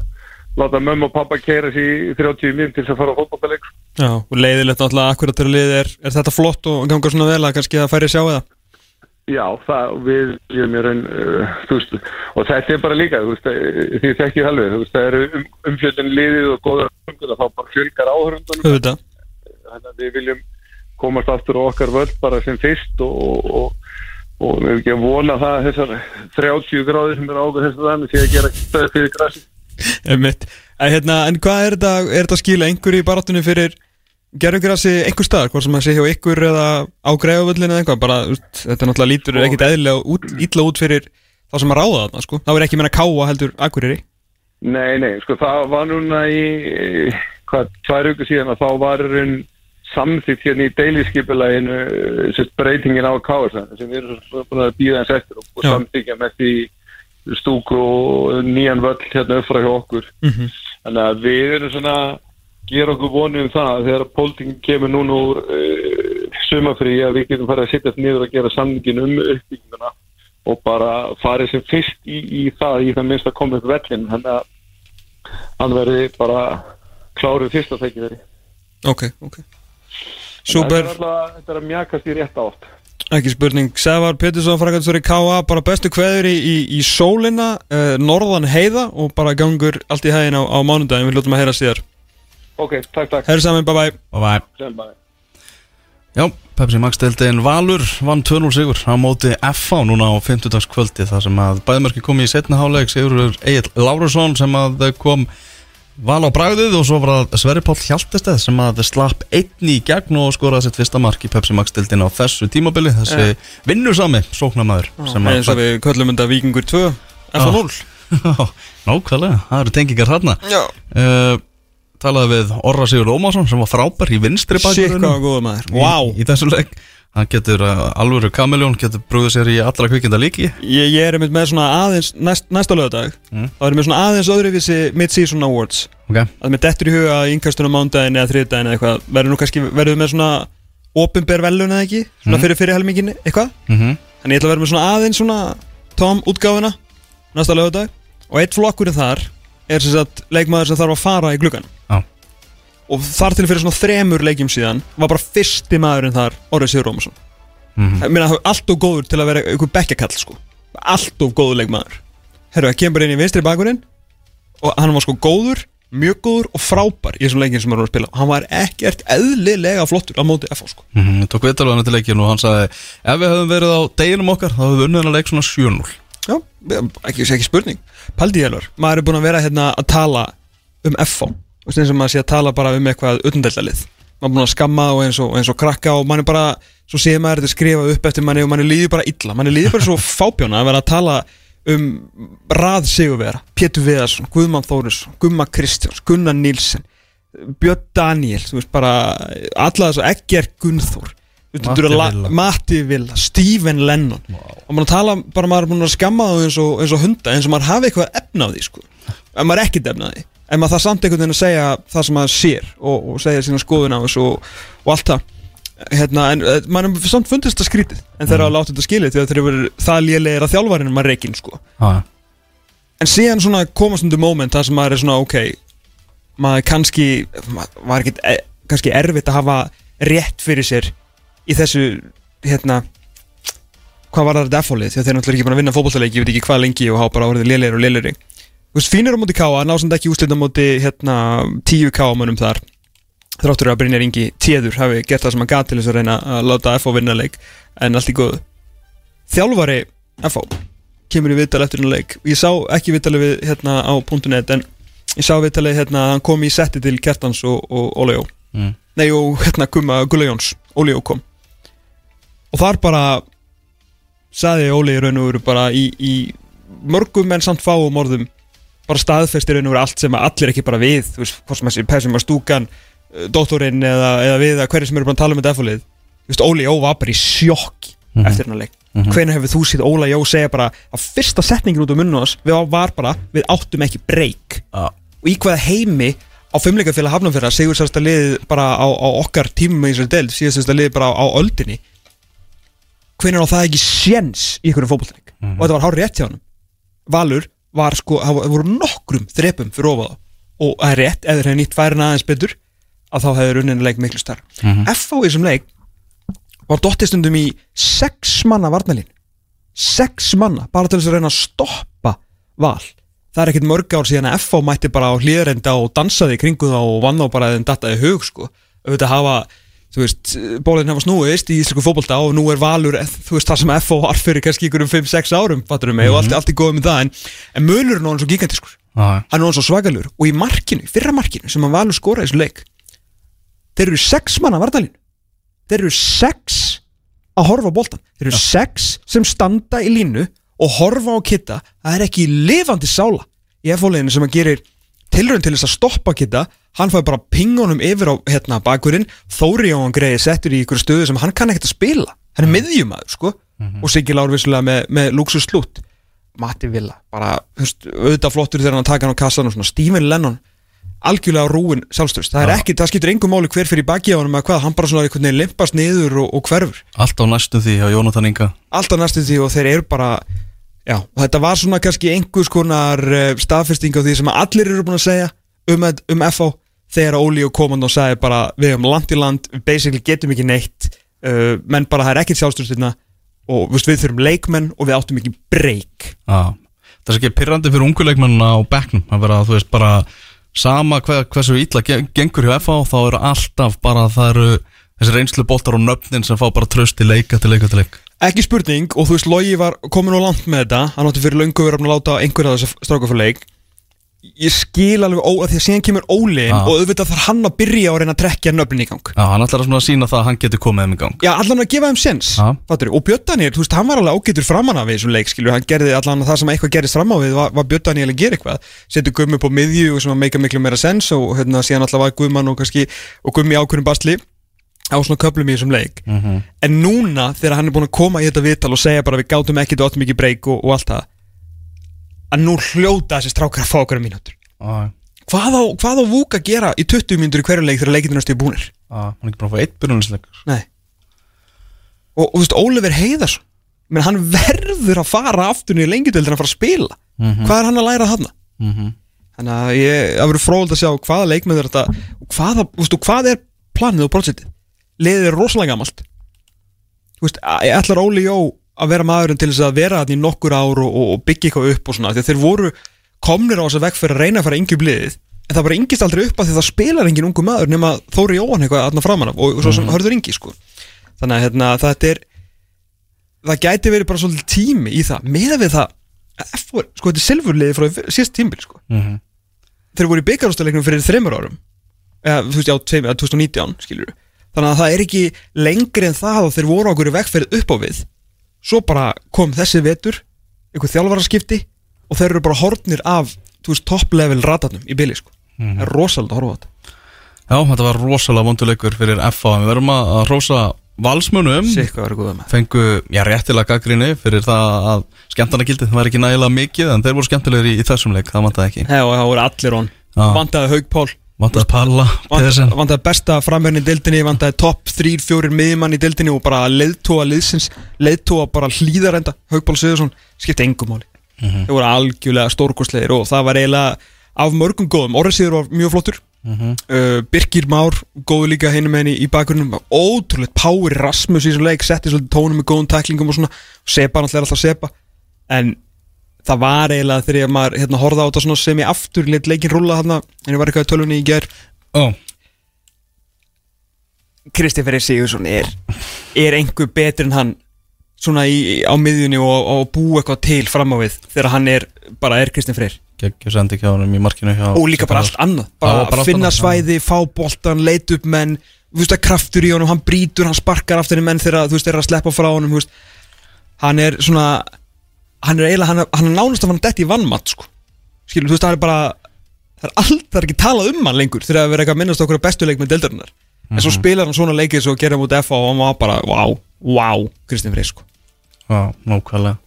láta mömmu og pappa kæra sér í 30 minn til þess að fara á fólkvallaleik Já, og leiðilegt náttúrulega akkurat að liði er, er þetta flott og gangar svona vel að kannski að færi sjá eða? Já, það, við erum í raun, uh, þú veist, og þetta er bara líka, þú veist, eh, því það ekki helvið, þú veist, það eru um, umfjöldin liðið og góða umfjöldin, þá bara fjölgar áhörundunum. Þannig að við viljum komast aftur á okkar völd bara sem fyrst og, og, og við erum ekki að vona það að þessar 30 gráðir sem er áður þess að þannig sé að gera stöð fyrir grassi. Hérna, en hvað er þetta, er þetta að skila einhverju í barátunni fyrir gerðugrassi einhver staðar, hvort sem að sé hjá ykkur eða á greiðavöldinu eða eitthvað, bara þetta náttúrulega lítur ekkit eðlilega ítla út fyrir það sem að ráða þarna, sko, þá er ekki meina káa heldur akkuriri. Nei, nei, sko, það var núna í, hvað, tvær auku síðan að þá var raun samþýtt hérna í deiliskypuleginu breytingin á káa sem við erum svona að býða eins eftir og samþýkja með því stúku og nýjan völl hérna upp frá hjá okkur. Mm -hmm. þannig að við erum svona gera okkur vonið um það þegar pólitingin kemur núna úr uh, sumafrí að við getum farið að sittast niður og gera samningin um uppbygginguna og bara farið sem fyrst í, í það í það minnst að koma upp vellin þannig að hann verði bara kláruð fyrst að þekki verið Ok, ok Super. Þetta er að mjagast í rétt átt. Ekki spurning, Sævar Pettersson frækastur í K.A. bara bestu kveður í, í, í sólina, uh, norðan heiða og bara gangur allt í hægin á, á mánundagin, við hljóttum að heyra síðar. Ok, takk, takk. Herri saman, bye bye Bye bye Sem bye. Já, Pepsi Max deildin Valur vann 2-0 sigur á móti FA núna á 50. kvöldi þar sem að bæðmörki kom í setna háleik Sigur Egil Lárusson sem að kom val á bragðið og svo var það Sverri Páll Hjaltesteð sem að slapp einn í gegn og skoraði sitt fyrsta mark í Pepsi Max deildin á þessu tímabili. Þessi Ja. vinnusami sóknamaður sem að Eins og við köllum þetta Víkingur 2 F0 Nákvæmlega, það eru tengingar þarna. Já. Uh, Talaði við Orra Sigur Ómarsson sem var frábær í vinstri góða maður. Í, í þessu leik Hann getur uh, alvöru kamiljón, getur brúðið sér í allra kvikinda líki Ég, ég er einmitt með svona aðeins næst, næsta lögadag Mm. þá er ég með svona aðeins öðruvísi mid-season awards. Ok, að mér dettur í huga að innkastunum mándaginn eða þriðdaginn eða eitthvað verður nú kannski verður með svona opinber velun eða ekki? Svona Mm. fyrir fyrir helmingin eitthvað? Mhm, en ég ætla að vera með svona aðeins svona tom útgáfuna næsta lögadag og eitt flokkurinn þar er sem sagt leikmaður sem þarf að fara í gluggan Já. Og þar til fyrir svona þremur leikjum síðan var bara fyrsti maðurinn þar Orrið Sigur Rómarsson ég meina það er allt of góður til að vera einhver bekkjakall sko. Allt of góður leikmaður. Herru, það kemur bara inn í vinstri bakurinn og hann var sko góður, mjög góður og frábær í þessum leikinn sem hann var að spila. Hann var ekkert eðlilega flottur á móti FH sko. Mhm, Ég tók viðtalið hann til leikin og hann sagði Ef við höfum verið á deginum okkar þá höfum við unnið hann að leik svona 7-0 já, ekki, ekki spurning. Paldi Hjálfur, maður er búin að vera hérna að tala um FH og eins og maður sé að tala bara um eitthvað utandellalið maður er búin að skamma og eins og, eins og krakka og maður er bara, svo séð maður þetta skrifa upp eftir manni og manni líður bara illa. Manni líður bara svo fábjóna að vera að tala um rað sigurvera Pétur Viðarsson, Guðmann Þórisson Gumma Kristjáns, Gunnar Nílsen Björn Daniel, þú veist bara alla þess að Egger Gunnþór Matti Villa. Stephen Lennon. Og maður tala, bara maður er búin að skamma það eins og, eins og hunda, eins og maður hafi eitthvað efna á því sko, en maður er ekkert efna á því en maður það samt einhvern veginn að segja það sem maður sér og, og segja sína skoðun á þessu og, og allt það. Hérna, en eh, maður er samt fundist þetta skrítið en þeir eru að láta þetta skilið því að þeir eru það lélegir að þjálfarinn maður reikinn sko. Já, en síðan svona komast undir moment það sem maður er svona ok maður kannski maður var ekkert e, kannski erfitt að hafa rétt fyrir sér í þessu hérna hvað var það þetta F-hólið því að þeir náttúrulega ekki búin að vinna fótbollaleiki ég veit ekki hvað lengi og hafa bara orðið lélegir og lélegri þú veist fínir á móti K.A. násand ekki úslita móti hérna tíu K.A. mönnum þar þráttur að Brynjar Ingi Téður hafi gert það sem hann gat til þess að reyna að láta F.O. vinna leik en allt í góðu þjálfari F.O. kemur í viðtal eftir hennar leik ég sá ekki viðtalið við hérna á .net en ég sá viðtalið hérna að hann kom í setti til Kjartans og, og Óli Jó mm. nei og hérna Gumma Gulli Jóns Óli Jó kom og þar bara saði Óli í raun og veru bara í, í mörgum en samt fáum orðum bara staðfestir raun og veru allt sem að allir ekki bara við þú veist, hvort sem þessi pessum að stúkan eh, doktorinn eða, eða við að hverju sem eru bara að tala um þetta efalið þú veist, Óli Jó var bara í sjokki Mhm. eftir hennar leik. Mm -hmm. hefur þú síð Óla Jó segja bara að fyrsta setningin út um munnu oss var bara, við áttum ekki breyk Já. og í hvaða heimi á fimmleikafélag hafnafjörða sigur sérsta liðið bara á, á okkar tímum í þessari deild síðast sérsta liðið bara á, á öldinni. Hvernig á það ekki séns í einhverjum fótbollleik og þetta var hár rétt hjá hann Valur var sko, það voru nokkrum þrepum fyrir ofa það og það er rétt, ef þeir hefði nýtt færin aðeins betur að þá hefur unnin leik miklu starf Mhm. F.A. í þessum leik var dottistundum í sex manna varnalín sex manna, bara til þess að reyna að stoppa val það er ekkert mörg ár síðan að F.A. mætti bara á hlýðrenda og dansaði kringu það og vann á bara þeim dattaði hug sko auðvitað hafa, þú veist, bólinn hafa snúist í íslensku fótbolta og nú er valur eh, þú veist, það sem F.A. var fyrir kannski ykkur um 5-6 árum, fattur mig, og allt, allt í góð með það en, en mölurinn á hann svo gigantiskur Já, hann er hann svo svagalur og í markinu, fyrra markinu sem hann valur skora í þessu leik þeir eru sex manna vartalínu þeir eru sex að horfa á boltan þeir eru sex sem standa í línu og horfa á kitta. Það er ekki lifandi sála í F-fóliðinu sem að gerir tilraun til þess að stoppa kitta hann fæði bara pingunum yfir á hérna bakurinn. Þóri á hann greiði settur í ykkur stöðu sem hann kann ekkert að spila. Hann er miðjumæður sko. Og Siggi Lár vissulega með, með luxus slút Matti Villa, bara veist, auðvitað flottur þegar hann taka hann á kassan og svona. Stephen Lennon, algjörlega rúin sjálfstöðust, það er ekki, það skiptur engum máli hver fyrir baki á hann með hvað, hann bara svona einhvern veginn limpast niður og, og hverfur, Allt á næstu því hjá Jónatan Inga. Alltaf næstu því og þeir eru bara, já, og þetta var svona kannski einhvers konar uh, staðfesting á því sem allir eru búin að segja um, um FH, þegar Óli og komand og sagði bara, við hefum land í land við basically getum ekki neitt uh, menn bara það er ekkert sjálfstöðstina og veist, við þurfum leikmenn og við áttum ekki breyk Já, það er ekki pyrrandi fyrir unguleikmennina á bekknum. Að vera, þú veist, bara sama hver, hversu ítla gengur hjá FH þá eru alltaf bara það eru þessi reynslu boltar og nöfnin sem fá bara tröst til leika til leika til leika Ekki spurning og þú veist Lógi var komin og langt með þetta. Hann átti fyrir löngu verið að láta einhverja þess að stráka fyrir leik ég skil alveg ó, að því að síðan kemur Ólin Ah. og auðvitað þarf hann að byrja að reyna að trekja nöfnin í gang. Já, hann ætlar að sína það að hann getur komið þeim í gang. Já, allan að gefa þeim sens og Björn Daniel, þú veist, hann var alveg ágætur framan af þessum leik, skilur, hann gerði allan það sem eitthvað gerist fram á við, var, var Björn Daniel að gera eitthvað? Setur Gummi upp á miðju og sem að meika miklu meira sens og hérna síðan alltaf var Gumman og og Gummi ákvörðum basli á svona köplum í þessum leik Mhm. en núna þegar hann er búin að koma í þetta viðtal og segja bara við gátum ekkit og áttum ekki breyk og, og allt það að nú hljóta þessi strákar að fá okkur mínútur Já, hvað á, hvað á Vúk að gera í 20 mínútur í hverju leik þegar leikinu næstu búnir já, hann er ekki bara að fá eitt byrjunisleik Nei Og, og þú veist, Oliver Heiðarsson menn hann verður að fara aftur niður lengjudöldin að fara að spila Mhm. Hvað er hann að læra þarna? mm -hmm. Þannig að ég, það verður fróðald að sjá hvaða leikmenn er þetta og hvaða, þú veist, hvað er planið og projektið? Liðið er rosalega gamalt Þú veist, ég ætlar Óli Jó að vera maðurinn til þess að vera þarna í nokkur ár og, og, byggja eitthvað upp og svona, að þeir voru komnir á þess að vekk fyrir að reyna að fara yngi bliðið en það bara yngist aldrei upp að því að það spilar engin ungu maður nema Þóri Jóhann eitthvað aðna framan af og, og svo sem hörður yngi sko. þannig að hérna, þetta er það gæti verið bara svolítið tími í það með við það að F- sko, þetta er silfurliði frá síðast tímbil sko. Mhm. þeir voru í byggarústaleiknum fyrir þreymur árum eða, þú veist, já, tveim, eða 2019 skilur þannig að það er ekki lengri en það og þeir voru okkur í vegferð upp á við. Svo bara kom þessi vetur einhver þjálfaraskipti og þeir eru bara hornir af þú veist, top level ratarnum í bili sko. það er rosalega að horfa á þetta. Já, þetta var rosalega vonduleikur fyrir en við verðum að að að góða með fengu, já, réttilega gaggrinni fyrir það að skemmtarnagildið var ekki nægilega mikið en þeir voru skemmtilegir í, í þessum leik, það vantaði ekki. Hei, og það voru allir on. Já. vandaði Haug Pál vantaði Palla, vandaði, vandaði besta framverðin í dildinni vandaði topp 3-4 miðjumann í dildinni og bara leiðtóa liðsins. Leiðtóa bara hlýðarenda Haug Pál Sigurðsson skipti engum máli. Mhm. þeir voru algjörlega stórkostlegir og það var eiginlega af mörgum góðum. Orri Sigur var mjög flottur. Mhm. uh, Birgir Már, góðu líka heinum henni í bakgrunum, ótrúlega Power Rasmus í þessum leik, setti svolítið tónum með góðum tæklingum og svona, Sepa náttúrulega alltaf Sepa, en það var eiginlega þegar maður hérna, horfði á þetta sem ég aftur lit leikin rúla þarna en ég var eitthvað í tölunni í ger Ó, Kristi Ferri Sigursson er er einhver betur en hann svona í, á miðjunni og, og bú eitthvað til fram á við þegar hann er bara er Kristinn Freyr. Og líka bara allt annað bara, bara allt finna annað, svæði, fá boltan, leit upp menn þú veist að kraftur í honum, hann brýtur hann sparkar aftur í menn þegar þú veist þeir eru að sleppa frá honum hann er svona hann er eiginlega, hann hann er nánast að hann detti í vannmatt sko. skilur, þú veist það er bara það er allt, það er ekki talað um hann lengur þegar það verður eitthvað að minnast okkur að bestu leik með deildarinnar en svo spilar hann svona leikið svo hann út FA og hann var bara, wow, wow Kristinn Freyr sko. Já, nákvæmlega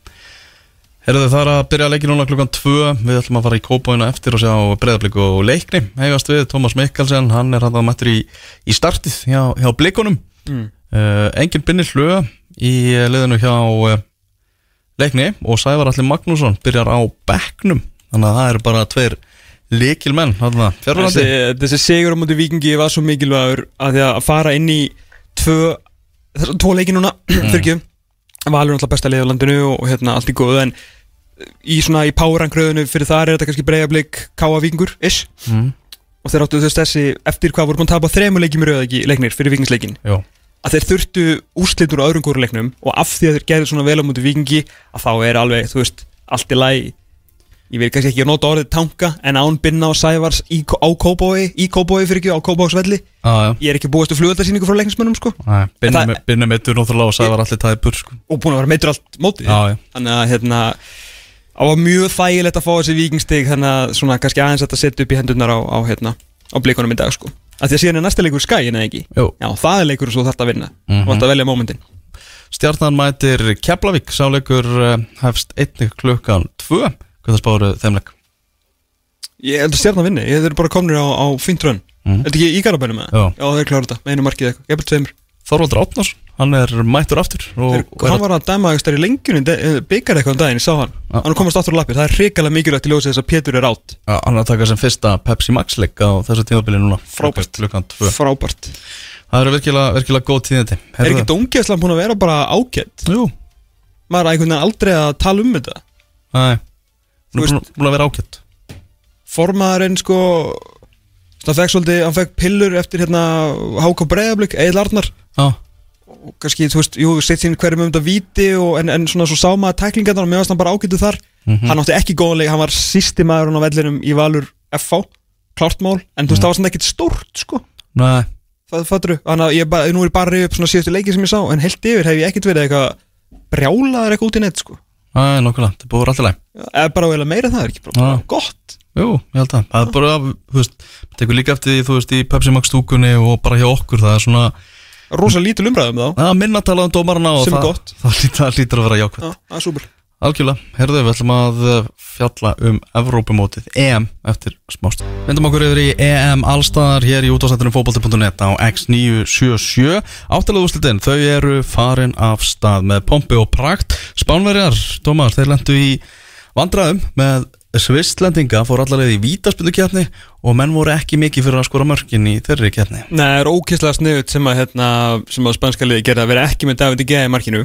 Herðu það að byrja að leiki núna klukkan 2 Við ætlum að fara í kópáina eftir og sjá breyðablík og leikni Hegast við, Tómas Mikkelsen, hann er hann að mættur í, í startið hjá, hjá blíkunum Mm. uh, Engin binni hlöða í eh, liðinu hjá uh, leikni Og Sævar Alli Magnússon byrjar á bekknum. Þannig að það eru bara tveir Þannig að þessi, þessi sigur á múti vikingi var svo mikilvægur að því að fara inn í tvö, tvo leiki núna fyrir ekki. Valur alltaf besta leið á landinu og, hérna allt í góðu en í svona í párangröðinu fyrir þar er þetta kannski breyðablík káa vikingur ish. Mm, og þeir áttu þess þessi eftir hvað voru búin að tapa þremur leikjum í ekki leiknir fyrir vikingsleikin Jó, að þeir þurftu úrslitur á öðrum góru leiknum og af því að þeir gerðu svona vel á múti vikingi að þá er alveg, þú veist, allt í lagi. Ég vil kannski ekki nota orðið tanka en án binna og sævars í, á Kóbói í Kóbói fyrir ekki, á já ég er ekki búist að flugöldarsýningu frá leiknismönnum sko. Binni meittur náttúrulega og Sævar Alli tæpur sko. og búin að vera meittur allt mótið. Þannig að hérna það var mjög þægilegt að fá þessi vikingstig þannig að svona kannski aðeins að setja upp í hendurnar á, á hérna á blikunum í dag sko að því að síðan er næsta leikur skæin eða ekki? Jú. já það er leikur svo þarf að vinna. Mhm. og þetta velja mómentin Stjarnan mætir Keflavík. Sáleikur uh, hefst einnig klukkan 2 hvað það spáru þeim leik? Ég held að stjarnan vinni. Ég eru bara komnir á, á fínt rönn. Mhm. er þetta ekki í garabænum Já. já þeir klára þetta. Með einu markið eitthvað. Ég held tveimur. Þorvaldur Átnarsson, hann er mættur aftur Þeir, hann var að dæma eitthvað í lengjunni byggar eitthvað um daginn, ég sá hann. Já. hann komast aftur á lappir, það er hrikalega mikilvægt í ljósið þess að Pétur er átt ja, hann er að taka sem fyrsta Pepsi Max leik á þessu tímabili núna. Frábært. klukkan 2 frábært. Það eru virkilega, virkilega góð tíðindi. Er ekki dóngjæslan búin að vera bara ágætt? Jú, maður er einhvern veginn aldrei að tala um þetta. Þú Hún er búin- að vera ágætt. Formaðurinn sko það fekk svolítið, hann fekk pillur eftir hérna Háka Breiðablík, Egil Arnar. Já, og kannski, þú veist, jú, sett sín hverjum um þetta viti og, en, en svona svo sá maður tæklingarnar og mér varst hann bara ágættu þar. Hann átti ekki góðleik, hann var sísti maður á vellinum í Valur FH klartmál, en þú veist, það var svona ekkert stórt sko, nei, það fattur þannig að ég bara, nú er bara að rifja upp svona síðustu leiki sem ég sá en heilt yfir hef ég ekkert verið eitthvað brjálaður eitthvað út í neitt sko. Nokkulega, þetta er búið læg eða bara vel meira en það er ekki bara, gott? Jú, ég held að, það er bara, þú veist tekur líka eftir því, þú veist, í Pepsi Max stúkunni og bara hjá okkur, það er svona rosa lítil umræðum þá að minna að tala um dómarana og Sem er það, gott. það, lítur, það lítur að vera jákvæmt Já, það er súper Algjörlega, herðu við ætlum að uh, fjalla um Evrópumótið EM eftir smást. Vindum okkur yfir í EM allstaðar hér í útváðsættunum fókbalti.net á X977. Áttalega úrslitin, þau eru farin af stað með pompi og prakt. Spánverjar, Tómas, þeir lendu í vandræðum með Svistlendinga, fór allavega í vítaspindukjarni og menn voru ekki mikið fyrir að skora mörkin í þeirri kjarni. Nei, það er ókyslega sniðut sem að, hérna, sem að spænska liði gerði að vera ekki með David G. í markinu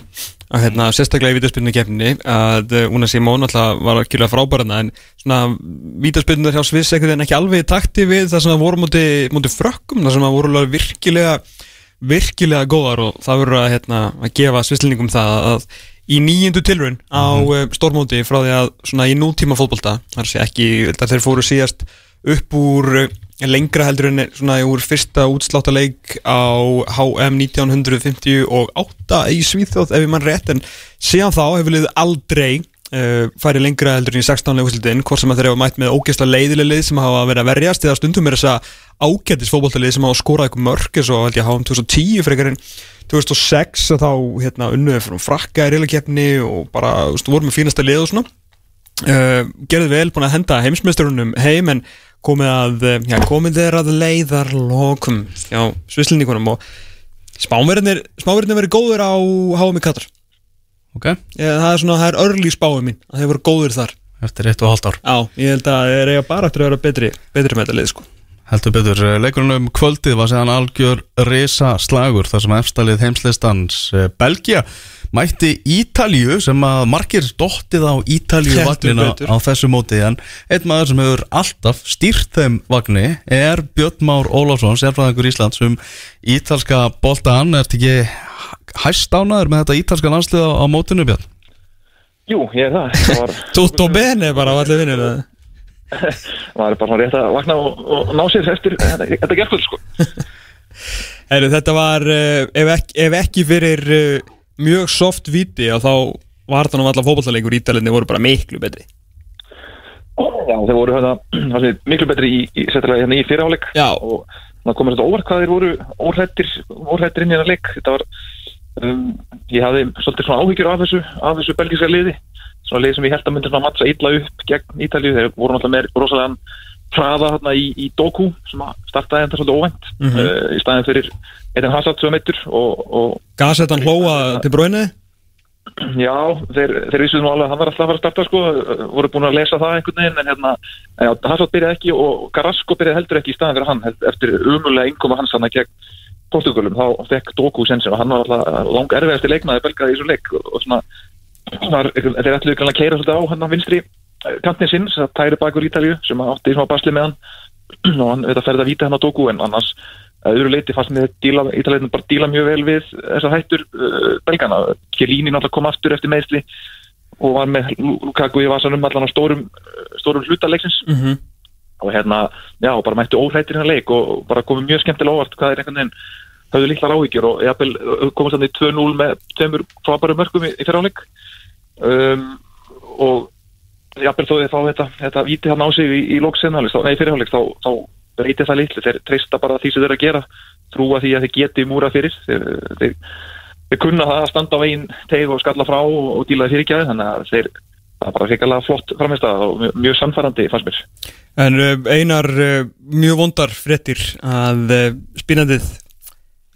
að hérna, sérstaklega í vítaspilnu keppninni að uh, Una Simón alltaf var að kjöla frábærana en svona vítaspilnu hjá Sviss ekkert en ekki alveg takti við það sem að voru múti, múti frökkum það sem að voru virkilega virkilega góðar og það voru að, hérna, að gefa svisslendingum það að í nýjundu tilraun á mm stórmóti frá því að svona í nútíma fótbolta þar sé ekki, þeir fóru síðast upp úr eh, lengra heldur en svona úr fyrsta útsláttaleik á HM 1958 í Svíþjóð ef ég mann rétt en síðan þá hefur liðið aldrei uh, farið lengra heldur í 16 leikúslitin hvort sem að þeir hafa mætt með ógeðslega leiðileg lið sem hafa verið að verjast eða stundum er þess að ágættis fótboltalið sem hafa skorað eitthvað mörg eins og held ég HM 2010 frekar en 2006 að þá hérna unnuðið fyrir frakka í reylakefni og bara veist, voru með fínasta lið og svona. Uh, gerði vel búin að henda heimsmeisturunum heim en komið að uh, já, komið þeir að leiðar lokum já, svislendingunum og spáverðinir spáverðinir verið góður á HM Katar Ok, ég, það er svona, það er örli spáið mín að þeir voru góður þar. Eftir eitt og hálft ár. já, ég held að þeir eiga bara eftir að vera betri betri með þetta lið sko. Heldur betur, leikurinn um kvöldið var séðan algjör risa slagur þar sem efstalið heimslistans eh, Belgia mætti Ítalju sem að margir dottið á Ítalju vagnina á þessu móti. En einn maður sem hefur alltaf stýrt þeim vagni er Björn Már Ólafsson, sérfræðingur Íslands um ítalska boltan, ert ekki hæst ánaður með þetta ítalska landslið á, á mótinu Björn? Jú, ég er það. Það var, Tutto bene bara á allir vinnir maður er bara rétt að vakna og, og ná sér eftir þetta, gerðkvöld, sko. Heru, þetta var, uh, ef, ekki, ef ekki fyrir uh, mjög soft viti þá var þetta nú alltaf fótballtaleikur ítalinni voru bara miklu betri Já, þeir voru það sé, miklu betri í, í, hérna í fyrirháleik og það komur þetta óvart hvað þeir voru óhrættir inn í þennan leik. Þetta var, um, ég hafði svolítið svona áhyggjur af þessu, af þessu belgíska liði. Svona lið sem ég held að myndi svona mattsa illa upp gegn Ítalíu. Þeir voru náttúrulega með rosalega hraða hérna í, í Doku sem að startaði þetta svolítið óvænt Mhm. uh, í staðin fyrir Eden Hazard sem og Gasettan hlóa til bróinu Já, þeir, þeir vissu nú alveg að hann var alltaf að fara að starta sko, voru búin að lesa það einhvern veginn en hérna, Hazard byrjaði ekki og Carrasco byrjaði heldur ekki í staðan fyrir hann eftir umulega innkoma hans hann að gegn Portugalum, þá fekk Doku sensin og hann var alltaf lang erfiðasti leiknaði belgaði í þessu leik og, svona þeir ætluðu ekki að keira svolítið á hann á vinstri kantinn sinn, þess að tæri bakur Ítalju sem átti í smá basli með hann og hann veit að ferða að víta hann á Doku en annars öðru leiti fannst mér Ítalegin bara díla mjög vel við þessar hættur uh, belgana. Kjelíni náttúrulega kom aftur eftir meðsli og var með Lukaku í vasanum allan á stórum, stórum hlutaleiksins mm -hmm. Og hérna, já, bara mættu óhættir hérna leik og bara komið mjög skemmtilega óvart hvað er einhvern veginn höfðu líklar áhyggjur og jafnvel komast þannig 2-0 með tveimur frábæru mörgum í, í fyriráleik um, og jafnvel þó þeir fá þetta, þetta víti hann á sig í, í lóksennalis, nei fyrirháleik þá, þá breytir það litlu, þeir treysta bara því sem þeir að gera trúa því að þeir geti múra fyrir. Þeir, þeir, þeir kunna það að standa á einn teig og skalla frá og, og díla þeir ekki að þannig að þeir það er bara fekalega flott framist að og mjög, samfærandi fannst mér. En uh, einar uh, mjög vondar fréttir að uh, spínandið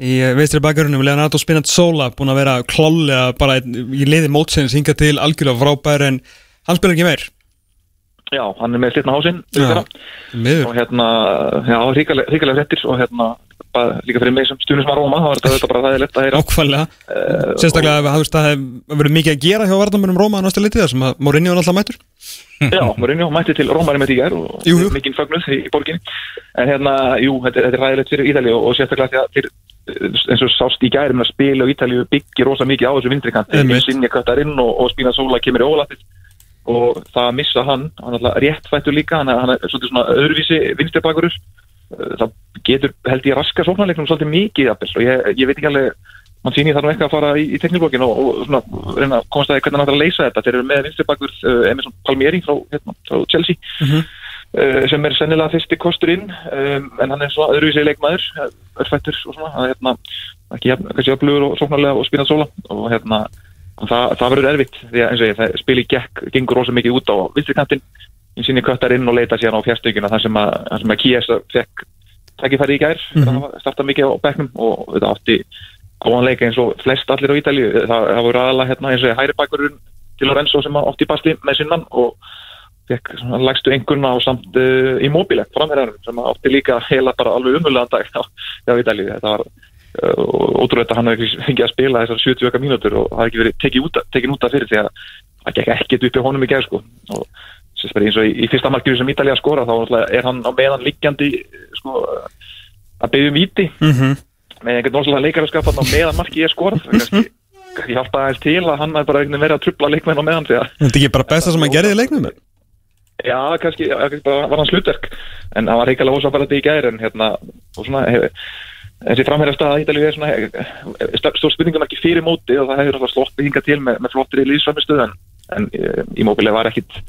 í veistri bakarunum Leonardo Spinat Sola búin að vera klálega bara í liði mótsins hinga til algjörlega frábær en hann spila ekki meir. Já, hann er með slitna hásinn og hérna, já, ríkalega fréttir og hérna, bara líka fyrir mig sem stjórnum sem að Róma, þá er þetta bara lett að heyra. Ákvæmlega, uh, sérstaklega að það hefur verið mikið að gera hjá varnamörnum Róma að náttúrulega litið það sem að Mourinho alltaf mætur Já, Mourinho mætti til Rómari með tíkar og mikinn fagnuð í, í borginni. En hérna, jú, þetta, þetta er ræðilegt fyrir Ítali og, og sérstaklega því að eins og sást í gæri með að spila og Ítali byggir rosa mikið á þessu vindrikant Sinja köttar inn og, og Spína Sola kemur í ólættið og það að missa hann, hann er alltaf rétt fættur líka hann er, hann er svona öðruvísi vinstribakurur það getur held ég raska sóknarleiknum svolítið mikið og ég, ég veit ekki alveg mann síni þarf nú eitthvað að fara í, í teknílbókin og, og svona, reyna að komast að hvernig hann ætlar að leysa þetta. Þeir eru með vinstribakur uh, Emerson Palmieri frá, hérna, frá Chelsea mm -hmm. uh, sem er sennilega fyrsti kostur inn um, en hann er svona öðruvísi leikmaður örfættur og svona hérna, ekki kannski öflugur og sóknarlega og spínað sóla og hérna það, það verður erfitt því að eins og ég, það spili gekk, gengur rosa mikið út á vinstrikantinn ég síni köttar inn og leita síðan á fjærstökjuna þar sem að, að Kiesa fekk takkifæri í gær mm -hmm. starta mikið á bekknum og þetta átti góðan leika eins og flest allir á Ítalíu. Það, það voru aðalega hérna eins og hæri bakkurinn til Lorenzo sem átti basti með sinnan og fekk lagstu einhverna á samt uh, í móbíle framherðanum sem átti líka heila bara alveg umhullegan dag á, Ítalíu. Þetta var uh, ótrúlega að hann hefði fengið að spila þessar 70 mínútur og það hefði ekki verið tekið út, af fyrir því að það gekk ekkert upp í honum í gerð sko. Og eins og í, í fyrsta markið sem Ítalija skora þá er hann á meðan liggjandi sko, að byggja um víti mm -hmm. með einhvern náttúrulega leikar að skapa á meðan markið er skorað kannski, kannski hjálpa aðeins til að hann er bara verið að trubla leikmenn á meðan Þetta er ekki bara besta sem hann gerði í leiknum? Já, kannski, já, kannski var hann slutverk en það var reyngarlega þetta í gæri en hérna, og svona hef, þessi framherjast að Ítalíu er svona stór spurningamarki fyrir móti og það hefur alltaf sloppið hinga til með, með flottir í líðsvæmistuð en, en í móbilið var ekkit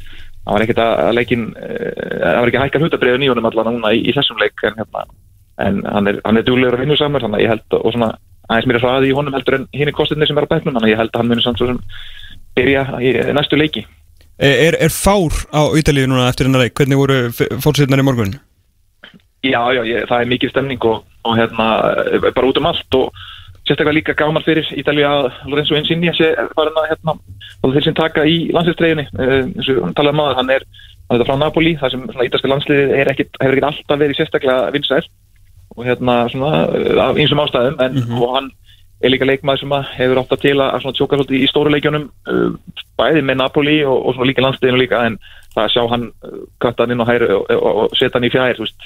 það var ekkert að leikin eh, það var ekki að hækka hlutabriðu nýjónum allan núna í, í þessum leik en, hérna, en hann er, er dúlegur að vinna samar þannig að ég held og svona aðeins mér er svo aði í honum heldur en hinn er kostinni sem er á bæknum þannig að ég held að hann munir samt svo sem byrja í næstu leiki Er, er fár á Ítalíu núna eftir hennar leik? Hvernig voru fórsýtnar í morgun? Já, já, ég, það er mikið stemning og, og hérna, bara út um allt og sérstaklega líka gaman fyrir Ítalja að Lorenzo Insigne sé farin að hérna, þeir sem taka í landslýstreginni eh, eins og talaði maður, hann er hann er frá Napoli, það sem ítalska landsliði hefur ekkert alltaf verið sérstaklega vinsæl og hérna svona af einsum ástæðum, en mm -hmm. og hann er líka leikmaður sem hefur átt að til að svona tjóka svolítið í stóru leikjónum uh, bæði með Napoli og, og svona líka landsliðinu líka en það að sjá hann kvæta hann inn og, og, og setja hann í fjær, þú veist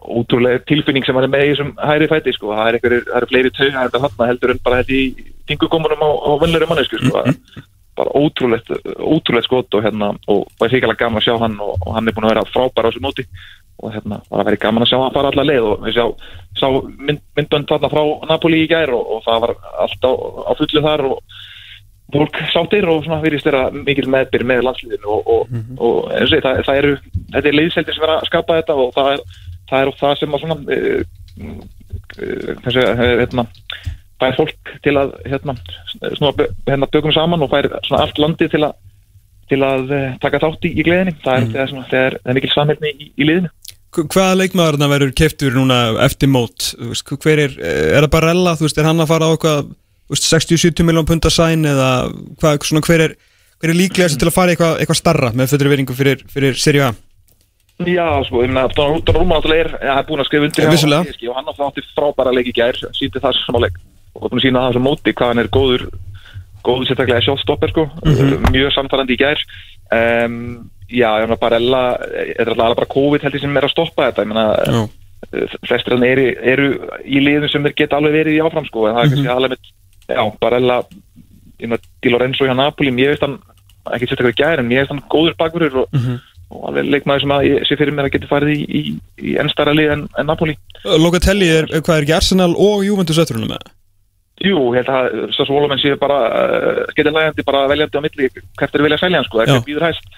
ótrúlega tilfinning sem hann er með í þessum hæri fæti sko, það er, einhver, það er fleiri en þetta hann heldur en bara þetta í tingukomunum á, á vönnleiri mannesku sko, mm -hmm. bara ótrúlegt, ótrúlegt skot og hérna, og það er hrigalega gaman að sjá hann og, og hann er búin að vera frábæra á þessu móti. Og hérna, það var gaman að sjá hann fara allar leið og við sjá, sjá mynd, myndbönd þarna frá Napoli í gær og, og það var allt á, á fullu þar og fólk sáttir og svona virðist þeirra mikil meðbyr með landsliðinu og, og, mm -hmm. og eins og það, það eru, þetta er leiðseldir sem er að skapa þetta og það er það er það sem að svona uh, þessi, hérna fær fólk til að hérna, snúa hérna bökum saman og fær svona allt landi til að, til að taka þátt í, í gleðinni það er, mm. það er, svona, það er, það er mikil samhælni í, í liðinu Hvaða leikmaðurna verður keftur núna eftir mót? Hver er, er það bara rella? Þú veist, er hann að fara á eitthvað 60-70 miljón punta sæn eða hvað, svona, hver er, hver er líklegast til að fara eitthvað, eitthvað starra með fötru veringu fyrir, fyrir Serie A? Já, sko, ég meina, Donnarumma náttúrulega er, er búin að skrifa undir ja, og hann átti frábæra leik í gær, síti það sem á leik og búin að sína það sem móti hvað hann er góður, góður sérstaklega sjálfstopper, sko, mm -hmm. mjög samfærandi í gær. Um, já, ég meina, Barella, þetta er alltaf bara COVID held ég sem er að stoppa þetta, ég meina, no. flestir hann eru, eru í liðum sem þeir geta alveg verið í áfram, sko, en það er kannski mm -hmm. alveg mitt, já, Barella, ég meina, Di Lorenzo hjá Napoli, mér veist hann, ekki sérstaklega í gær, en mér veist hann góður bakverður og mm -hmm og alveg leikmaður sem að ég sé fyrir mér að geta farið í, í, í ennstara lið en, en Napoli. Locatelli er, hvað er ekki Arsenal og Juventus öttrunum með? Jú, ég held að Sassu Olomen sé bara uh, getið lægandi, bara veljandi á milli hvert er vilja að selja hann sko, ekkert býður hæst.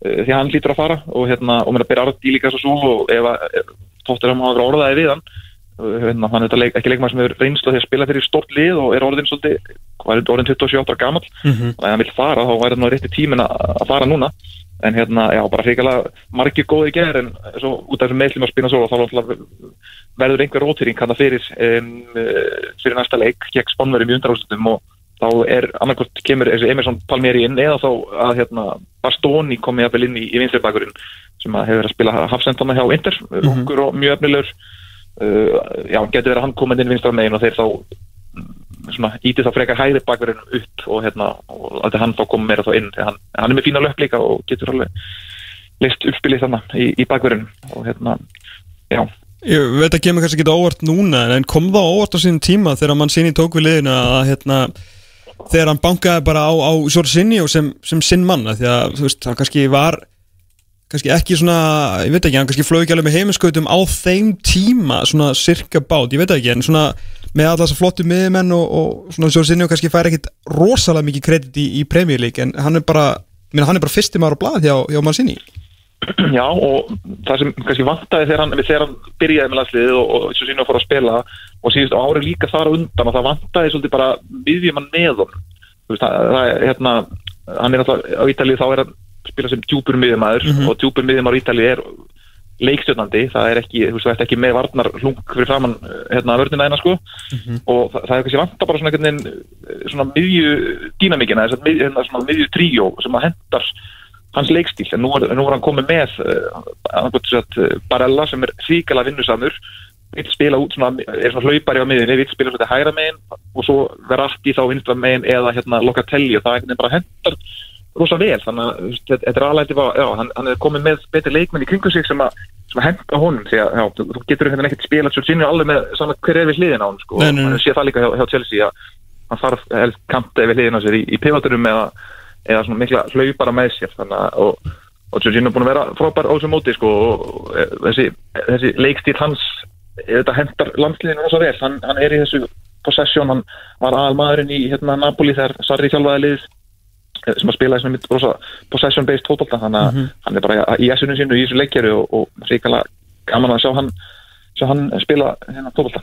Uh, því hann lítur að fara og hérna, og mér að byrja arti líka Sassu og ef að tóttir hann hafa orðaði við hann uh, hérna, hann er leik, ekki leikmaður sem hefur reynst að því að spila fyrir stort lið og er orðin svolítið, hvað er orðin 27 ára gammal mm -hmm. og ef hann vil fara þá væri það rétti tímin að fara núna en hérna, já, bara hrigalega margir góði ger en svo út af þessum meðlum að spina svo þá verður einhver rótýring hann að fyrir um, fyrir næsta leik gegn spannverðum í undaráslutum og þá er annarkort kemur Emerson Palmieri inn eða þá að hérna Bastoni komi að vel inn í, í vinstriðbakurinn sem að hefur að spila hafsendana hjá Inter, mm -hmm. okkur og mjög efnilegur já, getur verið að hann komið inn vinstra megin og þeir þá mm, ítið þá frekar hægri bakverðin upp og hérna, og að hann þá komið meira þá inn. Hann, hann er með fína löp líka og getur alveg list uppspilið þannig í, í bakverðin og hérna, já. Ég veit að kemur kannski ekki óvart núna en kom það óvart á sínum tíma þegar mann síni tók við liðinu að hérna þegar hann bankaði bara á, á Jorginho sem, sem sinn manna því að þú veist, það kannski var kannski ekki svona, ég veit ekki, hann kannski flög ekki alveg með heiminskautum á þeim tíma svona cirka bát, ég veit ekki, en svona með alla þessar flottu miðjumenn og, og svona Jorginho kannski fær ekkit rosalega mikið kredit í, í League en hann er bara, minna, hann er bara fyrstum ára blad hjá, hjá Mancini. Já, og það sem kannski vantæði þegar hann, þegar hann byrjaði með landsliðið og, og Jorginho fór að spila og síðust ári líka þar undan og það vantæði svolítið bara miðjumann með er hérna hann er alltaf á Ítalið þá er hann spila sem djúpur miðjumæður mm -hmm. og djúpur miðjumæður í Ítalið er leikstjórnandi, það er ekki, þú veist, ekki með varnar hlung fyrir framann hérna vörðina eina sko mm -hmm. og það, það er kannski vanta bara svona einhvern veginn svona miðju dýnamíkina, þess að hérna, svona miðju tríó sem að hendar hans leikstíl, en nú er, nú er hann komið með uh, Barella sem er síkala vinnusamur vill spila út svona, er svona hlaupari á miðinni, vill spila svona hæra megin og svo vera allt í þá vinstra megin eða hérna Locatelli og það er einhvern veginn bara hendar rosa vel, þannig að þetta er aðlæti hann, hann er komið með betri leikmenn í kringu sig sem að, að henda honum því að já, þú, getur hérna ekkert spila svo sínur alveg með saman hver er við hliðin á hann sko, nei, nei. hann sé það líka hjá, hjá Chelsea að hann þarf helst kanta við hliðin á sér í, í pivoturum eða, eða svona mikla hlaupara með sér þannig að og, og Jorginho er búin að vera frábær á þessu móti sko og þessi, þessi leikstíl hans þetta hendar landsliðinu rosa vel. Hann, hann er í þessu possession, hann var aðal maðurinn í hérna Napoli þegar Sarri þjálfaði lið sem að spila þessum rosa possession based fótbolta þannig að mm -hmm. hann er bara í essunum sínu í þessu leikjari og, og ríkala gaman að sjá hann, sjá hann spila hérna fótbolta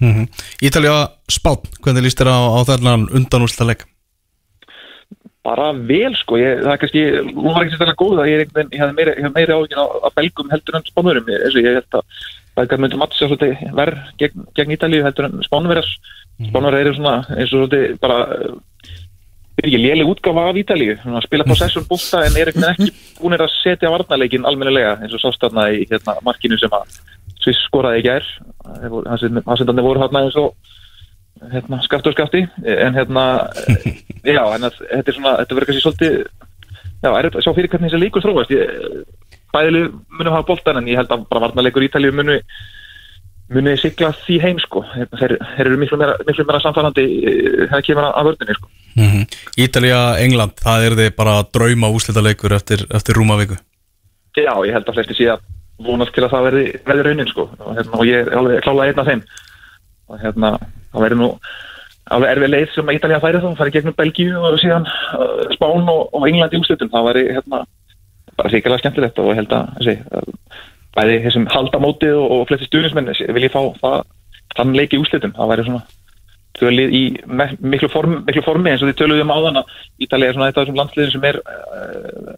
mm -hmm. Ítalja Spán, hvernig líst þér á, á þennan undanúsla leik? Bara vel sko, ég, það er kannski hún var ekki sérstaklega góð ég, ég hef meiri, meiri áhugin á, á belgum heldur en spánurum ég held að belgar myndi matcha verð gegn, gegn Ítalíu heldur en spánverðar mm -hmm. spánverðar eru svona eins og svona bara ekki léleg útgáfa af Ítalíu spila possession bústa en er ekki búin að setja varnarleikin almennilega eins og sástafna í hérna, markinu sem að Sviss skoraði ekki er hansindandi voru hérna eins og hérna, skafti og skafti. En hérna já, en að, þetta er svona þetta verður kannski svolítið já, er þetta sjá fyrir hvernig þessi leikur þróast. Bæðileg munum hafa bóltan en ég held að bara varnarleikur Ítalíu munu muni sigla því heim sko. Þeir, þeir eru miklu meira, meira samfærandi eh, þegar kemur að vördunni sko mm -hmm. Ítalija, England, það er þið bara drauma úslita leikur eftir, eftir rúma viku. Já, ég held að flesti sé að vonast til að það verði, verði raunin sko. Og, hérna, og ég er alveg klálega einn af þeim. Og hérna, það verður nú alveg erfið leið sem Ítalija færi þá það færi gegnum Belgíu og síðan uh, Spán og, og England í úslitum, það væri hérna bara síkala skemmtilegt og ég held að þessi bæði þessum haldamótið og, og flesti stuðnismenn vil ég fá það, þann leik í úslitum það væri svona tölið í miklu, form, miklu formi eins og þið töluðum á þann að Ítalið er svona af þessum landsliðin sem er uh,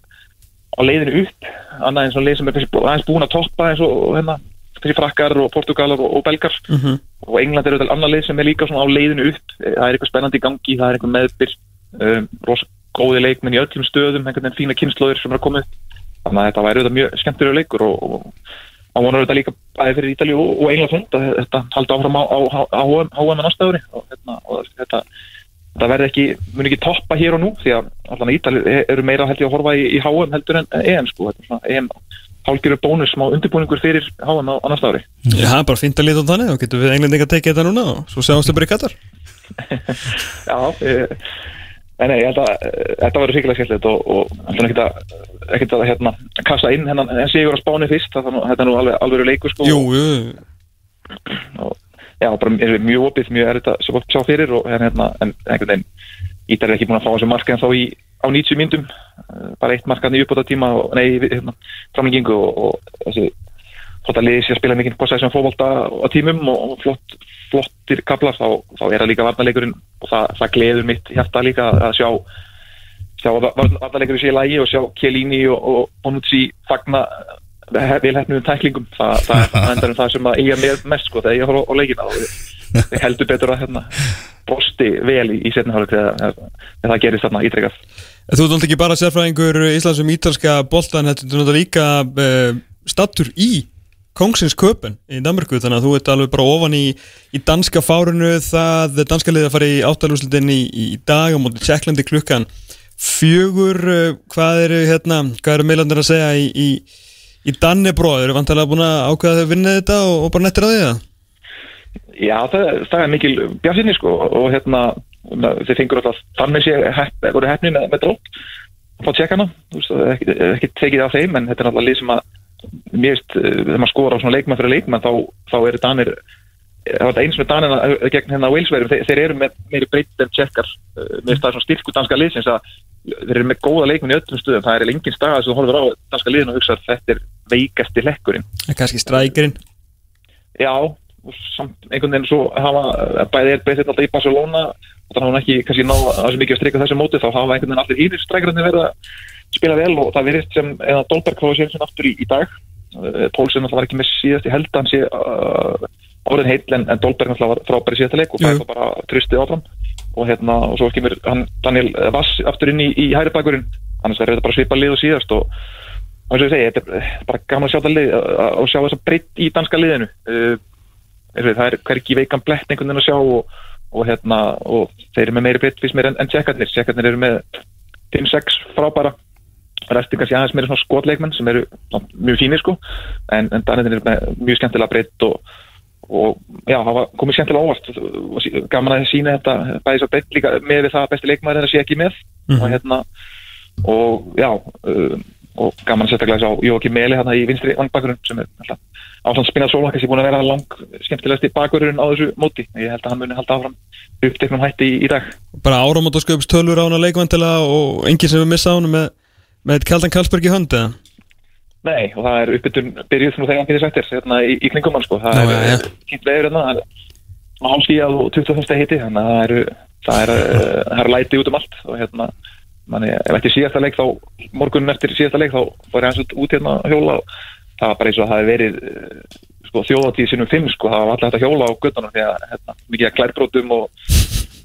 á leiðinu upp annað eins og leið sem er aðeins búin að toppa eins og hérna þessi frakkar og portugalar og, og belgar. Mm -hmm. og England er auðvitað annar leið sem er líka svona á leiðinu upp. Það er eitthvað spennandi í gangi, það er eitthvað meðbyr um, góði leikminn í öllum stöðum einhvern veginn fína kynnslóður sem er að koma upp. Þannig að þetta væri auðvitað mjög skemmtilega leikur og, og á vonar auðvitað líka bæði fyrir Ítali og, og England fund að þetta haldi áfram á, HM næsta ári. Og, hérna, og þetta, þetta verði ekki, muni ekki toppa hér og nú því að allan Ítali eru meira held ég að horfa í, í HM heldur en EM sko, EM hálfgerður bónus smá undirbúningur fyrir HM á, næsta ári. Já, er bara fint að lita um þannig og getur við að tekið þetta núna og svo séumstu bara í Katar. Já, ég Nei, nei, ég held að eh, þetta verður sýkilega skemmtilegt og, og hann ekkert að, ekkert að hérna, kassa inn hennan en sigur á spáni fyrst, það, þetta er nú alveg alveg leikur sko. Jú, jú. Og, já, bara mjög opið, mjög að sjá, sjá fyrir og hérna, en einhvern veginn Ítar er ekki búin að fá þessu marka en þá í, á 90 myndum, eh, bara eitt markaðni upp á þetta tíma og nei, hérna, framlengingu og, og þessi flott að liði sér að spila mikið possession fókvólda á tímum og flott, flottir kaplar þá, þá er það líka varnalegurinn og það, það gleður mitt hérta líka að sjá sjá varnalegurinn sé í lægi og sjá Kjellíni og, Bonucci fagna vilhæfnum tæklingum. Það, það endar um það sem að eiga með mest sko þegar ég horf á, á leikina og heldur betur að hérna brosti vel í, í setnihálug þegar það gerist þarna ítrekkað Þú ert ekki bara sérfræðingur Íslandsum ítalska boltan, þetta er náttúrulega líka uh, stattur í Kongsins köpun í Danmarku þannig að þú ert alveg bara ofan í, í danska fárunu það danska liði að fara í áttalúslutin í, í dag á móti Tjekklandi klukkan fjögur, hvað eru hérna, hvað eru meilandir að segja í, í, í Dannebróð, eru vantilega búin að ákvæða þau vinnið þetta og, og bara nettir á því það? Já, það, það er mikil björnsinni sko og hérna þeir fengur alltaf þannig sé hefni með, með drótt á tjekkana, ekki, ekki tekið af þeim en þetta er alltaf lið sem að mér veist, eh, þegar maður skora á svona leikmann fyrir leikmann þá, þá eru Danir það var eins með Danina eh, gegn hérna á Walesverðum, þeir, þeir eru með meiri breytt en tjekkar, eh, mér veist það er svona styrku danska liðsins að þeir eru með góða leikmann í öllum stuðum, það er lengin stað að þú holður á danska liðin og hugsa að þetta er veikasti lekkurinn. Er kannski strækirinn. Já, samt einhvern veginn svo hafa bæðið er breytt alltaf í Barcelona þannig að hann ekki kannski ná að þá spila vel og það verið sem eða Dolberg hóði sér sem aftur í, í dag. Pólsson alltaf var ekki með síðast í held hann sé uh, orðin heitl en, en Dolberg alltaf var frábæri síðasta leik og það var bara tristið áfram. Og hérna og svo kemur hann Daniel Vass aftur inn í, í hæri bakurinn annars verður þetta bara svipa lið og síðast og og eins og ég segi, þetta er bara gaman að sjá það lið og sjá þess að breytt í danska liðinu. Uh, það er hverki veikan blett einhvern veginn að sjá og, og hérna og þeir eru með meiri breytt fyrst mér en, en tjekkarnir, tjekkarnir eru með 5-6 frábæra resti kannski aðeins meira svona skotleikmenn sem eru mjög fínir sko. En, en Danetinn er með mjög skemmtilega breytt og, og já, hafa komið skemmtilega óvart. Gaman að sína þetta bæðis að breytt líka með við það að besti leikmæður en að sé ekki með. Mm og hérna og já uh, og gaman að sérstaklega þess að Jóki Meli hérna í vinstri vangbakkurinn sem er alltaf ásann spinnað sólhakka sem er búin að vera lang skemmtilegast í bakkurinn á þessu móti. Ég held að hann muni halda áfram uppteknum hætti í, í dag. Bara áramót og sköpst tölur á hann að leikvandilega og enginn sem við missa á hann með Með Kjaldan Karlsberg í hönd eða? Nei, og það er uppbytun byrjuð þegar hann getur sættir hérna, í, í klingum hann sko. Það Ná, er ja. kýnt veður hérna, það er hálfskíjað og 25. hitti, þannig að það eru, það er, það er læti út um allt og hérna, manni, ef ekki síðasta leik þá, morgunin eftir síðasta leik þá var hans út hérna hjóla og það var bara eins og það hefði verið sko, þjóðatíð sinum fimm, sko, það var alltaf að hjóla á göttunum því að hérna, mikið að klærbrótum og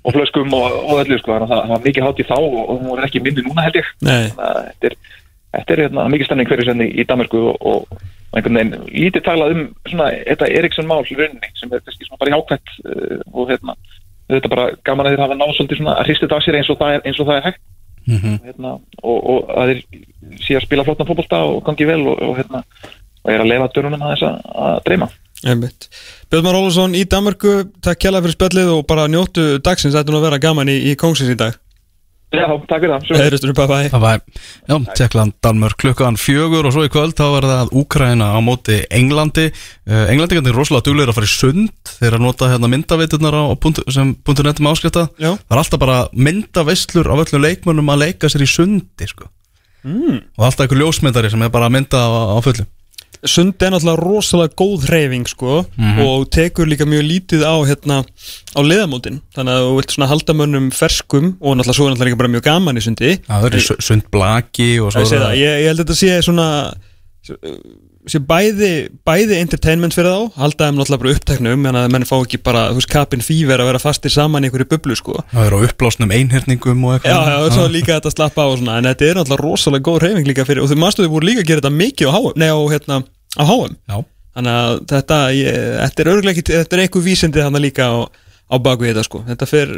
og flöskum og, og öllu sko, þannig að það var mikið hátt í þá og, og hún var ekki myndi núna held ég. Þetta er, þetta er hérna, mikið stemning hverju senni í Danmarku og, og einhvern veginn lítið talað um svona, þetta Eriksson mál runni sem er kannski svona bara hjákvæmt uh, og hérna, þetta er bara gaman að þér hafa náð svolítið svona að hristu það sér eins og það er, það er hægt. Mm -hmm. hérna, og að þeir síðan spila flotna fólkbólta og gangi vel og hérna, og er að lefa dörunum að þess að dreyma Björnmar Ólusson í Danmarku takk kjalla fyrir spöllið og bara njóttu dagsins. Þetta er nú að vera gaman í, í Kongsins í dag. Já, takk fyrir það. Heiðristur, bye bye, bye. Já, Tjekkland, Danmark klukkan fjögur og svo í kvöld þá er það Úkraina á móti Englandi. Uh, Englandi kannski er rosalega duglegur að fara í sund þeir að nota hérna myndaveitunar sem punktur nettum áskrifta það er alltaf bara myndaveislur af öllum leikmönnum að leika sér í sundi sko. mm. og alltaf einhver ljósmyndari sem er bara að mynda á, á fullu Sund er náttúrulega rosalega góð hreyfing sko mm -hmm. og tekur líka mjög lítið á hérna á leðamótin þannig að þú vilt svona halda mönnum ferskum og náttúrulega svo er náttúrulega bara mjög gaman í sundi Það er sundblaki og svo það ég, ég held að þetta sé svona sé bæði, bæði entertainment fyrir þá, halda þeim náttúrulega bara uppteknum en að menn fá ekki bara, þú veist, kapin fýver að vera fastir saman í einhverju bublu sko. Það er á upplásnum einherningum og eitthvað. Já, já, það er líka þetta slappa á og svona en þetta er náttúrulega rosalega góð hreyfing líka fyrir og þú mástu þau voru líka að gera þetta mikið á HM, nei á hérna á HM Já. þannig að þetta, ég, þetta er örglega ekki þetta er eitthvað vísindi þannig líka á, á baku þetta sko, þetta fer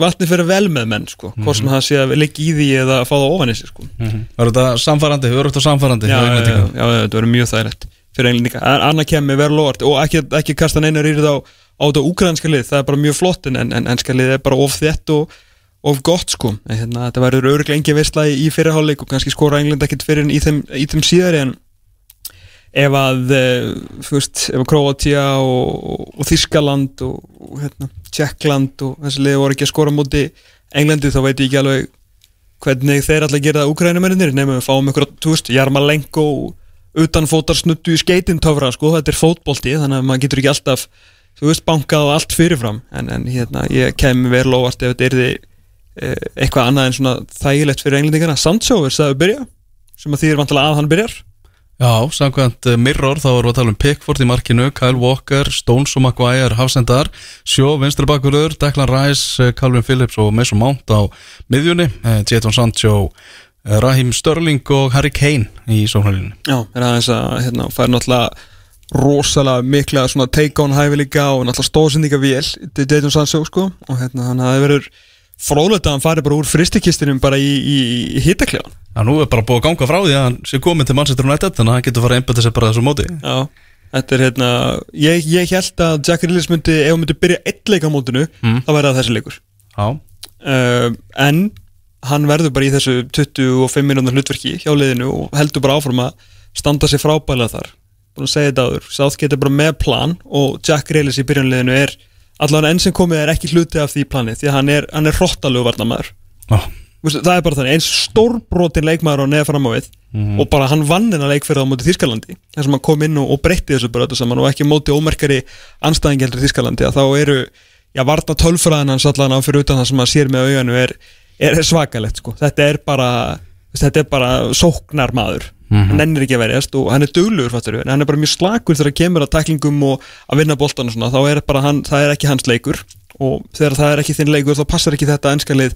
vatni fyrir vel með menn sko, mm -hmm. hvort sem það sé að leggja í því eða að fá það ofan í sig sko. Mm -hmm. Var þetta samfærandi, höfður þetta samfærandi Já, já, já, já, þetta verður mjög þægilegt fyrir englendinga, annað kemur verður lort og ekki, ekki kasta neina rýrið á á þetta úkrænska lið, það er bara mjög flott en ennska lið er bara of þett og of gott sko, en hérna, þetta verður örglega engi vissla í fyrirháleik og kannski skora englend ekkert fyrir í þeim, í þeim síðari en ef að eh, fyrst, ef að Kroatia og, og Þískaland og, og hérna, Tjekkland og þessi liði voru ekki að skora múti Englandi þá veit ég ekki alveg hvernig þeir alltaf gera það. Úkrænumennir nefnum við fáum ykkur, þú veist, Jarmalenko utanfótarsnuttu í skeitintöfra sko, þetta er fótbólti, þannig að maður getur ekki alltaf, þú veist, bankað og allt fyrirfram. En, en hérna, ég kem vel óvart ef þetta er því eh, eitthvað annað en svona þægilegt fyrir englendingarna er það að byrja? Sem að því er vantilega að hann byrjar Já, samkvæmt eh, Mirror, þá erum við að tala um Pickford í markinu, Kyle Walker, Stones og Maguire, Hafsendar, Sjó, Vinstri Bakurur, Declan Rice, eh, Calvin Phillips og Mason Mount á miðjunni, eh, Jadon Sancho, Raheem Sterling og Harry Kane í sóknarlinni. Já, er aðeins að hérna, færa náttúrulega rosalega mikla take-on hæfileika og náttúrulega stóðsendinga vél til Dayton Sancho sko og hérna hann hafi verið frólægt að hann fari bara úr fristikistinum bara í, í, í hittaklegan Já, nú er bara búið að ganga frá því að hann sé komin til Manchester United þannig að hann getur farið að einbæta sér bara þessu móti. Já, þetta er hérna ég, ég held að Jack Rillis myndi ef hann myndi byrja eitt leik á mótinu Mm. þá væri það þessi leikur. Uh, en hann verður bara í þessu 25 minúndar hlutverki hjá liðinu og heldur bara áfram að standa sér frábælega þar. Búin að segja þetta áður, Southgate er bara með plan og Jack Grealis í byrjanliðinu er allavega enn sem komið er ekki hluti af því plani því að hann er, hann er það er bara þannig, eins stórbrotin leikmaður á neða fram á við og bara hann vann hennar leik fyrir á móti Þískalandi þar sem hann kom inn og, og breytti þessu bara öllu saman og ekki móti ómerkari anstæðingi heldur Þískalandi að þá eru, já varna tölfræðin hans allan á fyrir utan það sem maður sér með auganu er, er svakalegt sko. Þetta er bara, þetta er bara sóknar maður, hann ennir ekki að verjast og hann er duglugur fattur en hann er bara mjög slakur þegar kemur að taklingum og að vinna boltan og svona, þá er bara hann, það er ekki hans leikur og þegar það er ekki þinn leikur þá passar ekki þetta enskalið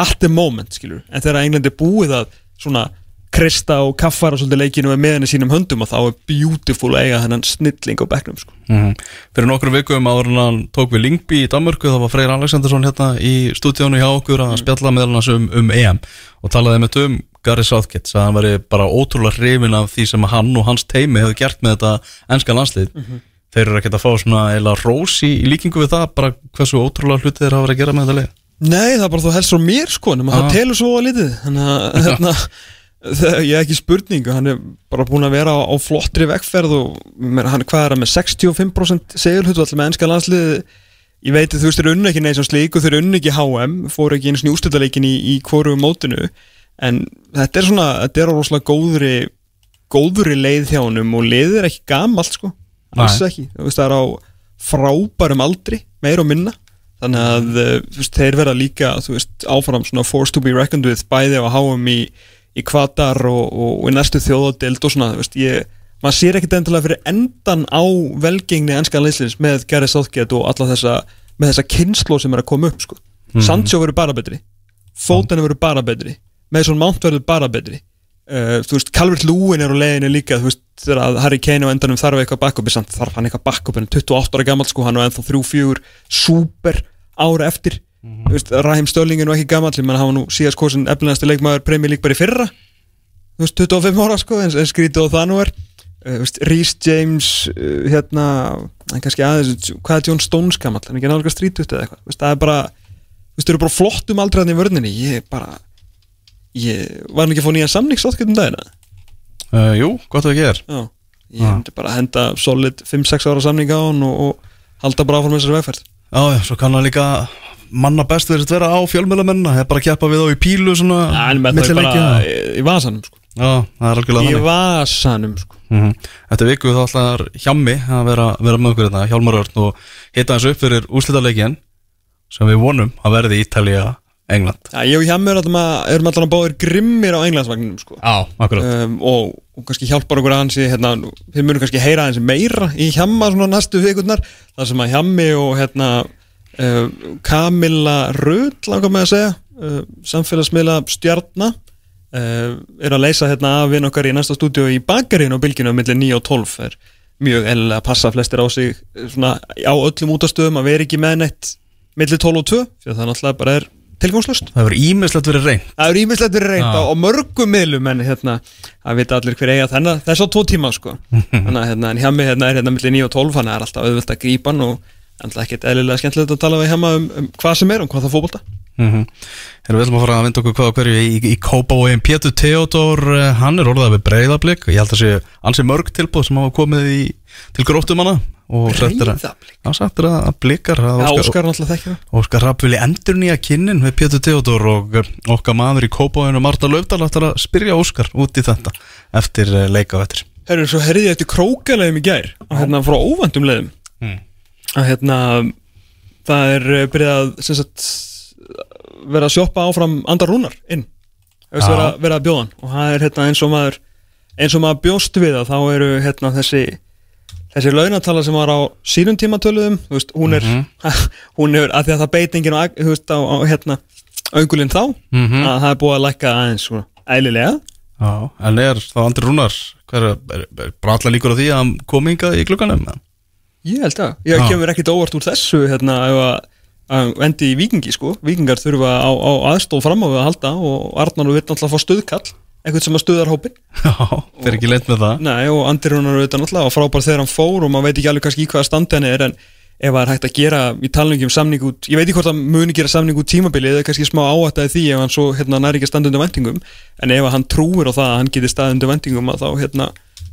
at the moment skilur, en þegar England er búið að svona krista og kaffara svolítið leikinu með meðan í sínum höndum og þá er beautiful að eiga þennan snilling á bekknum sko. mm Fyrir nokkrum vikum áður hann tók við Lingby í Danmörku þá var Freyr Alexandersson hérna í stúdíónu hjá okkur að spjalla meðal hans um, um EM og talaði með um Gary Southgate að hann væri bara ótrúlega hrifin af því sem hann og hans teimi hefur gert með þetta ennska landslið Þeir eru ekkert að fá svona eila rós í, líkingu við það bara hversu ótrúlega hluti þeir hafa verið að gera með þetta lið Nei, það er bara þú helst frá mér sko Ah. það telur svo að litið. Þannig að hérna, ég er ekki spurning hann er bara búin að vera á, á flottri vegferð og hann hvað er hann með 65% segulhutvall með ennska landslið ég veit að þú veist þeir unnu ekki neins og slík og þeir unnu ekki HM fóru ekki einu snjústildaleikin í, í hvoru mótinu. En þetta er svona þetta er á rosalega góðri góðri leið hjá honum og leið er ekki gamalt sko, alls ekki. Það er á frábærum aldri meir og minna þannig að þú veist, þeir verða líka veist, áfram svona force to be reckoned with bæði á HM í, í Kvatar og, og, og í næstu þjóðadild og svona, veist, ég maður sér ekkert endilega fyrir endan á velgengni ennska leysins með Gary Southgate og alla þessa, með þessa kynnsló sem er að koma upp, sko. Sancho verður bara betri, Foden verður bara betri. Mason Mount verður bara betri. Uh, þú veist, Calvert Lúin er á leiðinu líka, þú veist, þegar að Harry Kane á endanum þarf eitthvað backup, þarf hann eitthvað backup en 28 ára gammal, sko, hann var ennþá 3-4 super ára eftir. Þú veist, Raheem Stölling er nú ekki gammal menn hann var nú síðast kosin eflinasti leikmaður Premier League bara í fyrra. Veist, 25 ára sko, en, en skrítið og það nú er. Veist, Rhys James uh, hérna, kannski aðeins hvað er John Stones gammal, hann er ekki náttúrulega strítut eða eitthvað, veist, það er bara þú eru bara flottum aldrei hann í vörninni. Ég bara ég var ekki að fá nýja samningsáttgjöndum dagina uh, Jú, gott að ekki er. Já, ég Já. myndi bara henda solid 5-6 ára samning á hann og, og halda bara áfram þessari vegferð Já, svo kann hann líka manna best verið að vera á fjölmjölamenn það er bara að keppa við á í pílu svona það bara leikja. í, í vasanum sko. Já, það er algjörlega í þannig vasanum sko. mm Þetta viku þá ætlar Hjammi að vera, vera með okkur þetta, Hjálmar Örn og hitta hans upp fyrir úrslitaleikin sem við vonum að verði Ítalía England Já, ég og Hjammi alltaf erum alltaf báðir grimmir á englandsvagninum sko. Já, akkurat um, og, og kannski hjálpar okkur aðeins í, hérna, við munum kannski heyra aðeins meira í Hjamma svona næstu vikurnar þar sem að Hjammi og hérna, uh, Kamila Röð langar með að segja uh, samfélagsmiðla stjarna uh, er að leysa hérna af vinn okkar í næsta stúdíu í bakarínu á bylginu á milli 9 og 12 er mjög eðlilega að passa flestir á sig eh, svona á öllum útastöðum að vera ekki með neitt milli 12 og 2 því að það náttúrulega bara er tilgangslust Það hefur ímislegt verið reynd Það er ímislegt verið reynd á, á mörgum miðlum en hérna, það vita allir hver eiga þennan þess á tvo tíma sko. Þannig að hérna, en hjá mig hérna, er hérna millir 9 og 12 þannig að það er alltaf auðvöld að grípa hann og alltaf ekkert eðlilega skemmtilegt að tala við hjá um, um hvað sem er, um hvað það fótbolta. Mm -hmm. Erum við ætlum að fara að vinda okkur hvað og hverju í, í, í Kópavóin Pétur Theodor, eh, hann er orðað við breyðablík Ég held að sé ansi mörg tilbúð sem hafa komið í, til gróttum hana og sagt að, Breiðablik? já, sagt er að blikar að Já, Óskar, er alltaf þekkja Óskar Rapp vilja endur nýja kynnin við Pétur Theodor og eh, okkar maður í Kópavóin og Marta Laufdal ætlar að spyrja Óskar út í þetta eftir eh, leika og eftir. Herru, svo herði ég eftir krókalegum í gær og hérna frá óvandum leiðum. Mm. að hérna vera að sjoppa áfram andar rúnar inn Já. vera, vera að bjóða hann og það er hérna eins og maður eins og maður bjóst við það þá eru hérna þessi þessi launatala sem var á sínum tíma töluðum þú veist, hún er hún er að því að það beitingin á, veist, á, á hérna öngulinn þá Mhm. að það er búið að lækka aðeins svona, ælilega Já, en er þá Andri Rúnar hver er, er, allar líkur á því að hann kom hingað í klukkanum? Ég held að, ég kemur ekkit óvart úr þessu hérna ef að, að endi í vikingi sko, vikingar þurfa á, á aðstóð fram á við að halda og Arnar vil náttúrulega fá stöðkall eitthvað sem að stöðar hópin Já, fyrir ekki leint með það. Nei, og Andri Rúnar auðvitað náttúrulega og frábær þegar hann fór og maður veit ekki alveg kannski í hvaða standi hann er en ef það er hægt að gera í talningi um samning út ég veit ekki hvort hann muni gera samning út tímabili eða kannski smá áættaði því ef hann svo hérna, næri ekki að standa undir vendingum en ef hann trúir á það að hann geti staðið undir vendingum að þá hérna,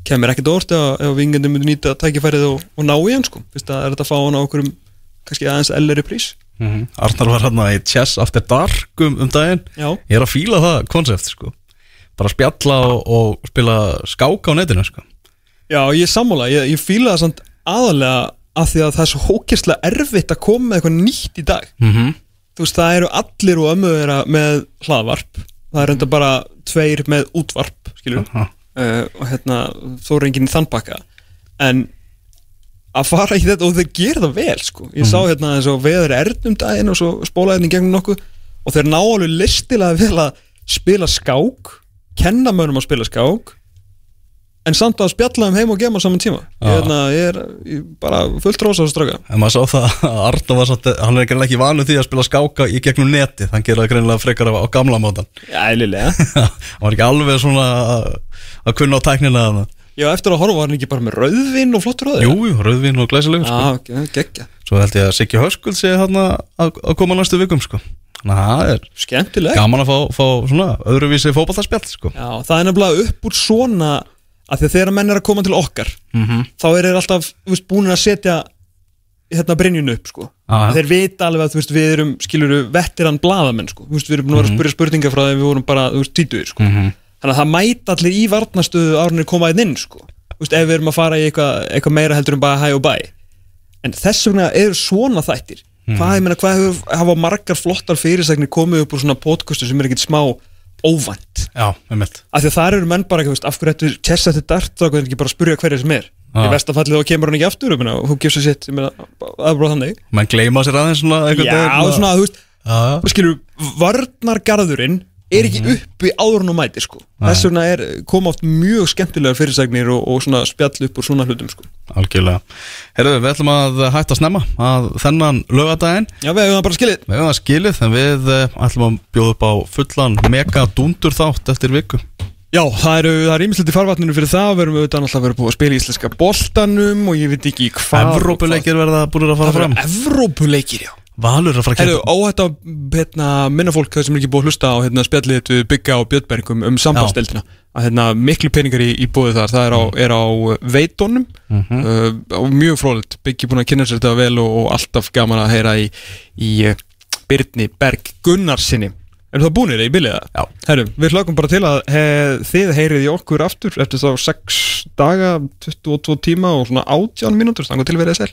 kemur ekkert orð ef, vingandi myndi nýta tækifærið og, og ná í hann sko. Fyrst að er þetta að fá hann á okkur kannski aðeins elleri prís. Mm Arnar var hérna í Chess After Dark um, um daginn. Já, Ég er að fíla það konsept sko. Bara spjalla og, og spila skák á netinu sko. Já ég er sammála, ég, ég fíla það samt aðalega af því að það er svo hókislega erfitt að koma með eitthvað nýtt í dag. Mm -hmm. þú veist, það eru allir og þeirra með hlaðvarp. Það er enda bara tveir með útvarp skilur, uh, og hérna þó enginn í þann pakka en að fara í þetta og þeir gera það vel sko. ég sá hérna eins og veður ernum daginn og svo spólaði henni gegnum nokkuð og þeir ná alveg listilega vel að spila skák kenna mönnum að spila skák en samt að spjalla um heim og gema saman tíma. Ég, hérna, ég er ég, bara fullt rosa að straka En maður sá það að Arnar var satt Hann er greinlega ekki vanur því að spila skáka í gegnum netið. Hann gera það greinlega frekar á, á gamla mótan. Já, eðlilega. Hann var ekki alveg svona að, kunna á tæknina þarna. Já, eftir að horfa var hann ekki bara með rauðvin og flottur rauðvin Jú, jú, rauðvin og glæsilegur sko. Já, okay, geggja Svo held ég að Siggi Höskuld sé hérna að, að koma næstu vikum sko. Þannig að það er Skemmtileg gaman að fá, fá svona öðruvísi fótballtarspjall sko. Já, það er nefnilega upp úr svona að þegar menn er að koma til okkar mm þá er þeir alltaf, veist, búin að setja hérna brennjunu upp, sko Já. þeir vita alveg að, veist, við erum skiluru vettirann blaðamenn, sko, veist, við erum búin að vera að spyrja spurningar frá þegar við vorum bara, títuðir, sko Mhm. Þannig að það mæta allir í varnastöðu árunir koma einn inn, sko. Þú veist, ef við erum að fara í eitthvað, eitthvað meira heldur en bara hæ og bæ. En þess vegna eru svona þættir. Hvað, ég meina, hvað hefur, hafa margar flottar fyrirsagnir komið upp úr svona podcastu sem er ekkit smá óvænt? Af því að þar eru menn bara, ekki, af hverju ættu chess eftir dart þá er ekki bara að spurja hverja sem er. Já. í vestafallið þá kemur hann ekki aftur og hún gefur sér sitt, meina, það er bara þannig. Menn gleyma sér aðeins svona já, svona, þú veist, Já, skilur varnargarðurinn er ekki uppi áður en hún mæti, sko. Þess vegna er, koma oft mjög skemmtilegar fyrirsagnir og, og svona spjall upp úr svona hlutum, sko. Algjörlega. Herðu, við ætlum að hætta að snemma að þennan lögadaginn já, við hefum bara skilið. Við hefum það skilið en við eh, ætlum að bjóða upp á fullan mega dúndur þátt eftir viku. Já, það eru, það er ímislegt í farvatninu fyrir það. Við erum auðvitað náttúrulega verið búið að spila í íslenska boltanum og ég veit ekki hvað Evrópuleikir verða búin að fara fram. Evrópuleikir, já Valur að fara að kempa óhætt að hérna, minna fólk sem er ekki búið að hlusta á hérna, spjallið þetta við Bygga og Björnbergum um sambandsdeildina. Að hérna, miklu peningar í, í búið þar. Það er á, er á veitónum Mhm. uh, og mjög frólitt Byggi búin að kynna sér þetta vel og, og alltaf gaman að heyra í, í uh, Byrni Berg Gunnarsinni Er það búinir í biliða? Já. Herru, við hlökkum bara til að he, þið heyrið í okkur aftur eftir þá 6 daga, 22 tíma og svona 18 mínútur, þannig til verið sæl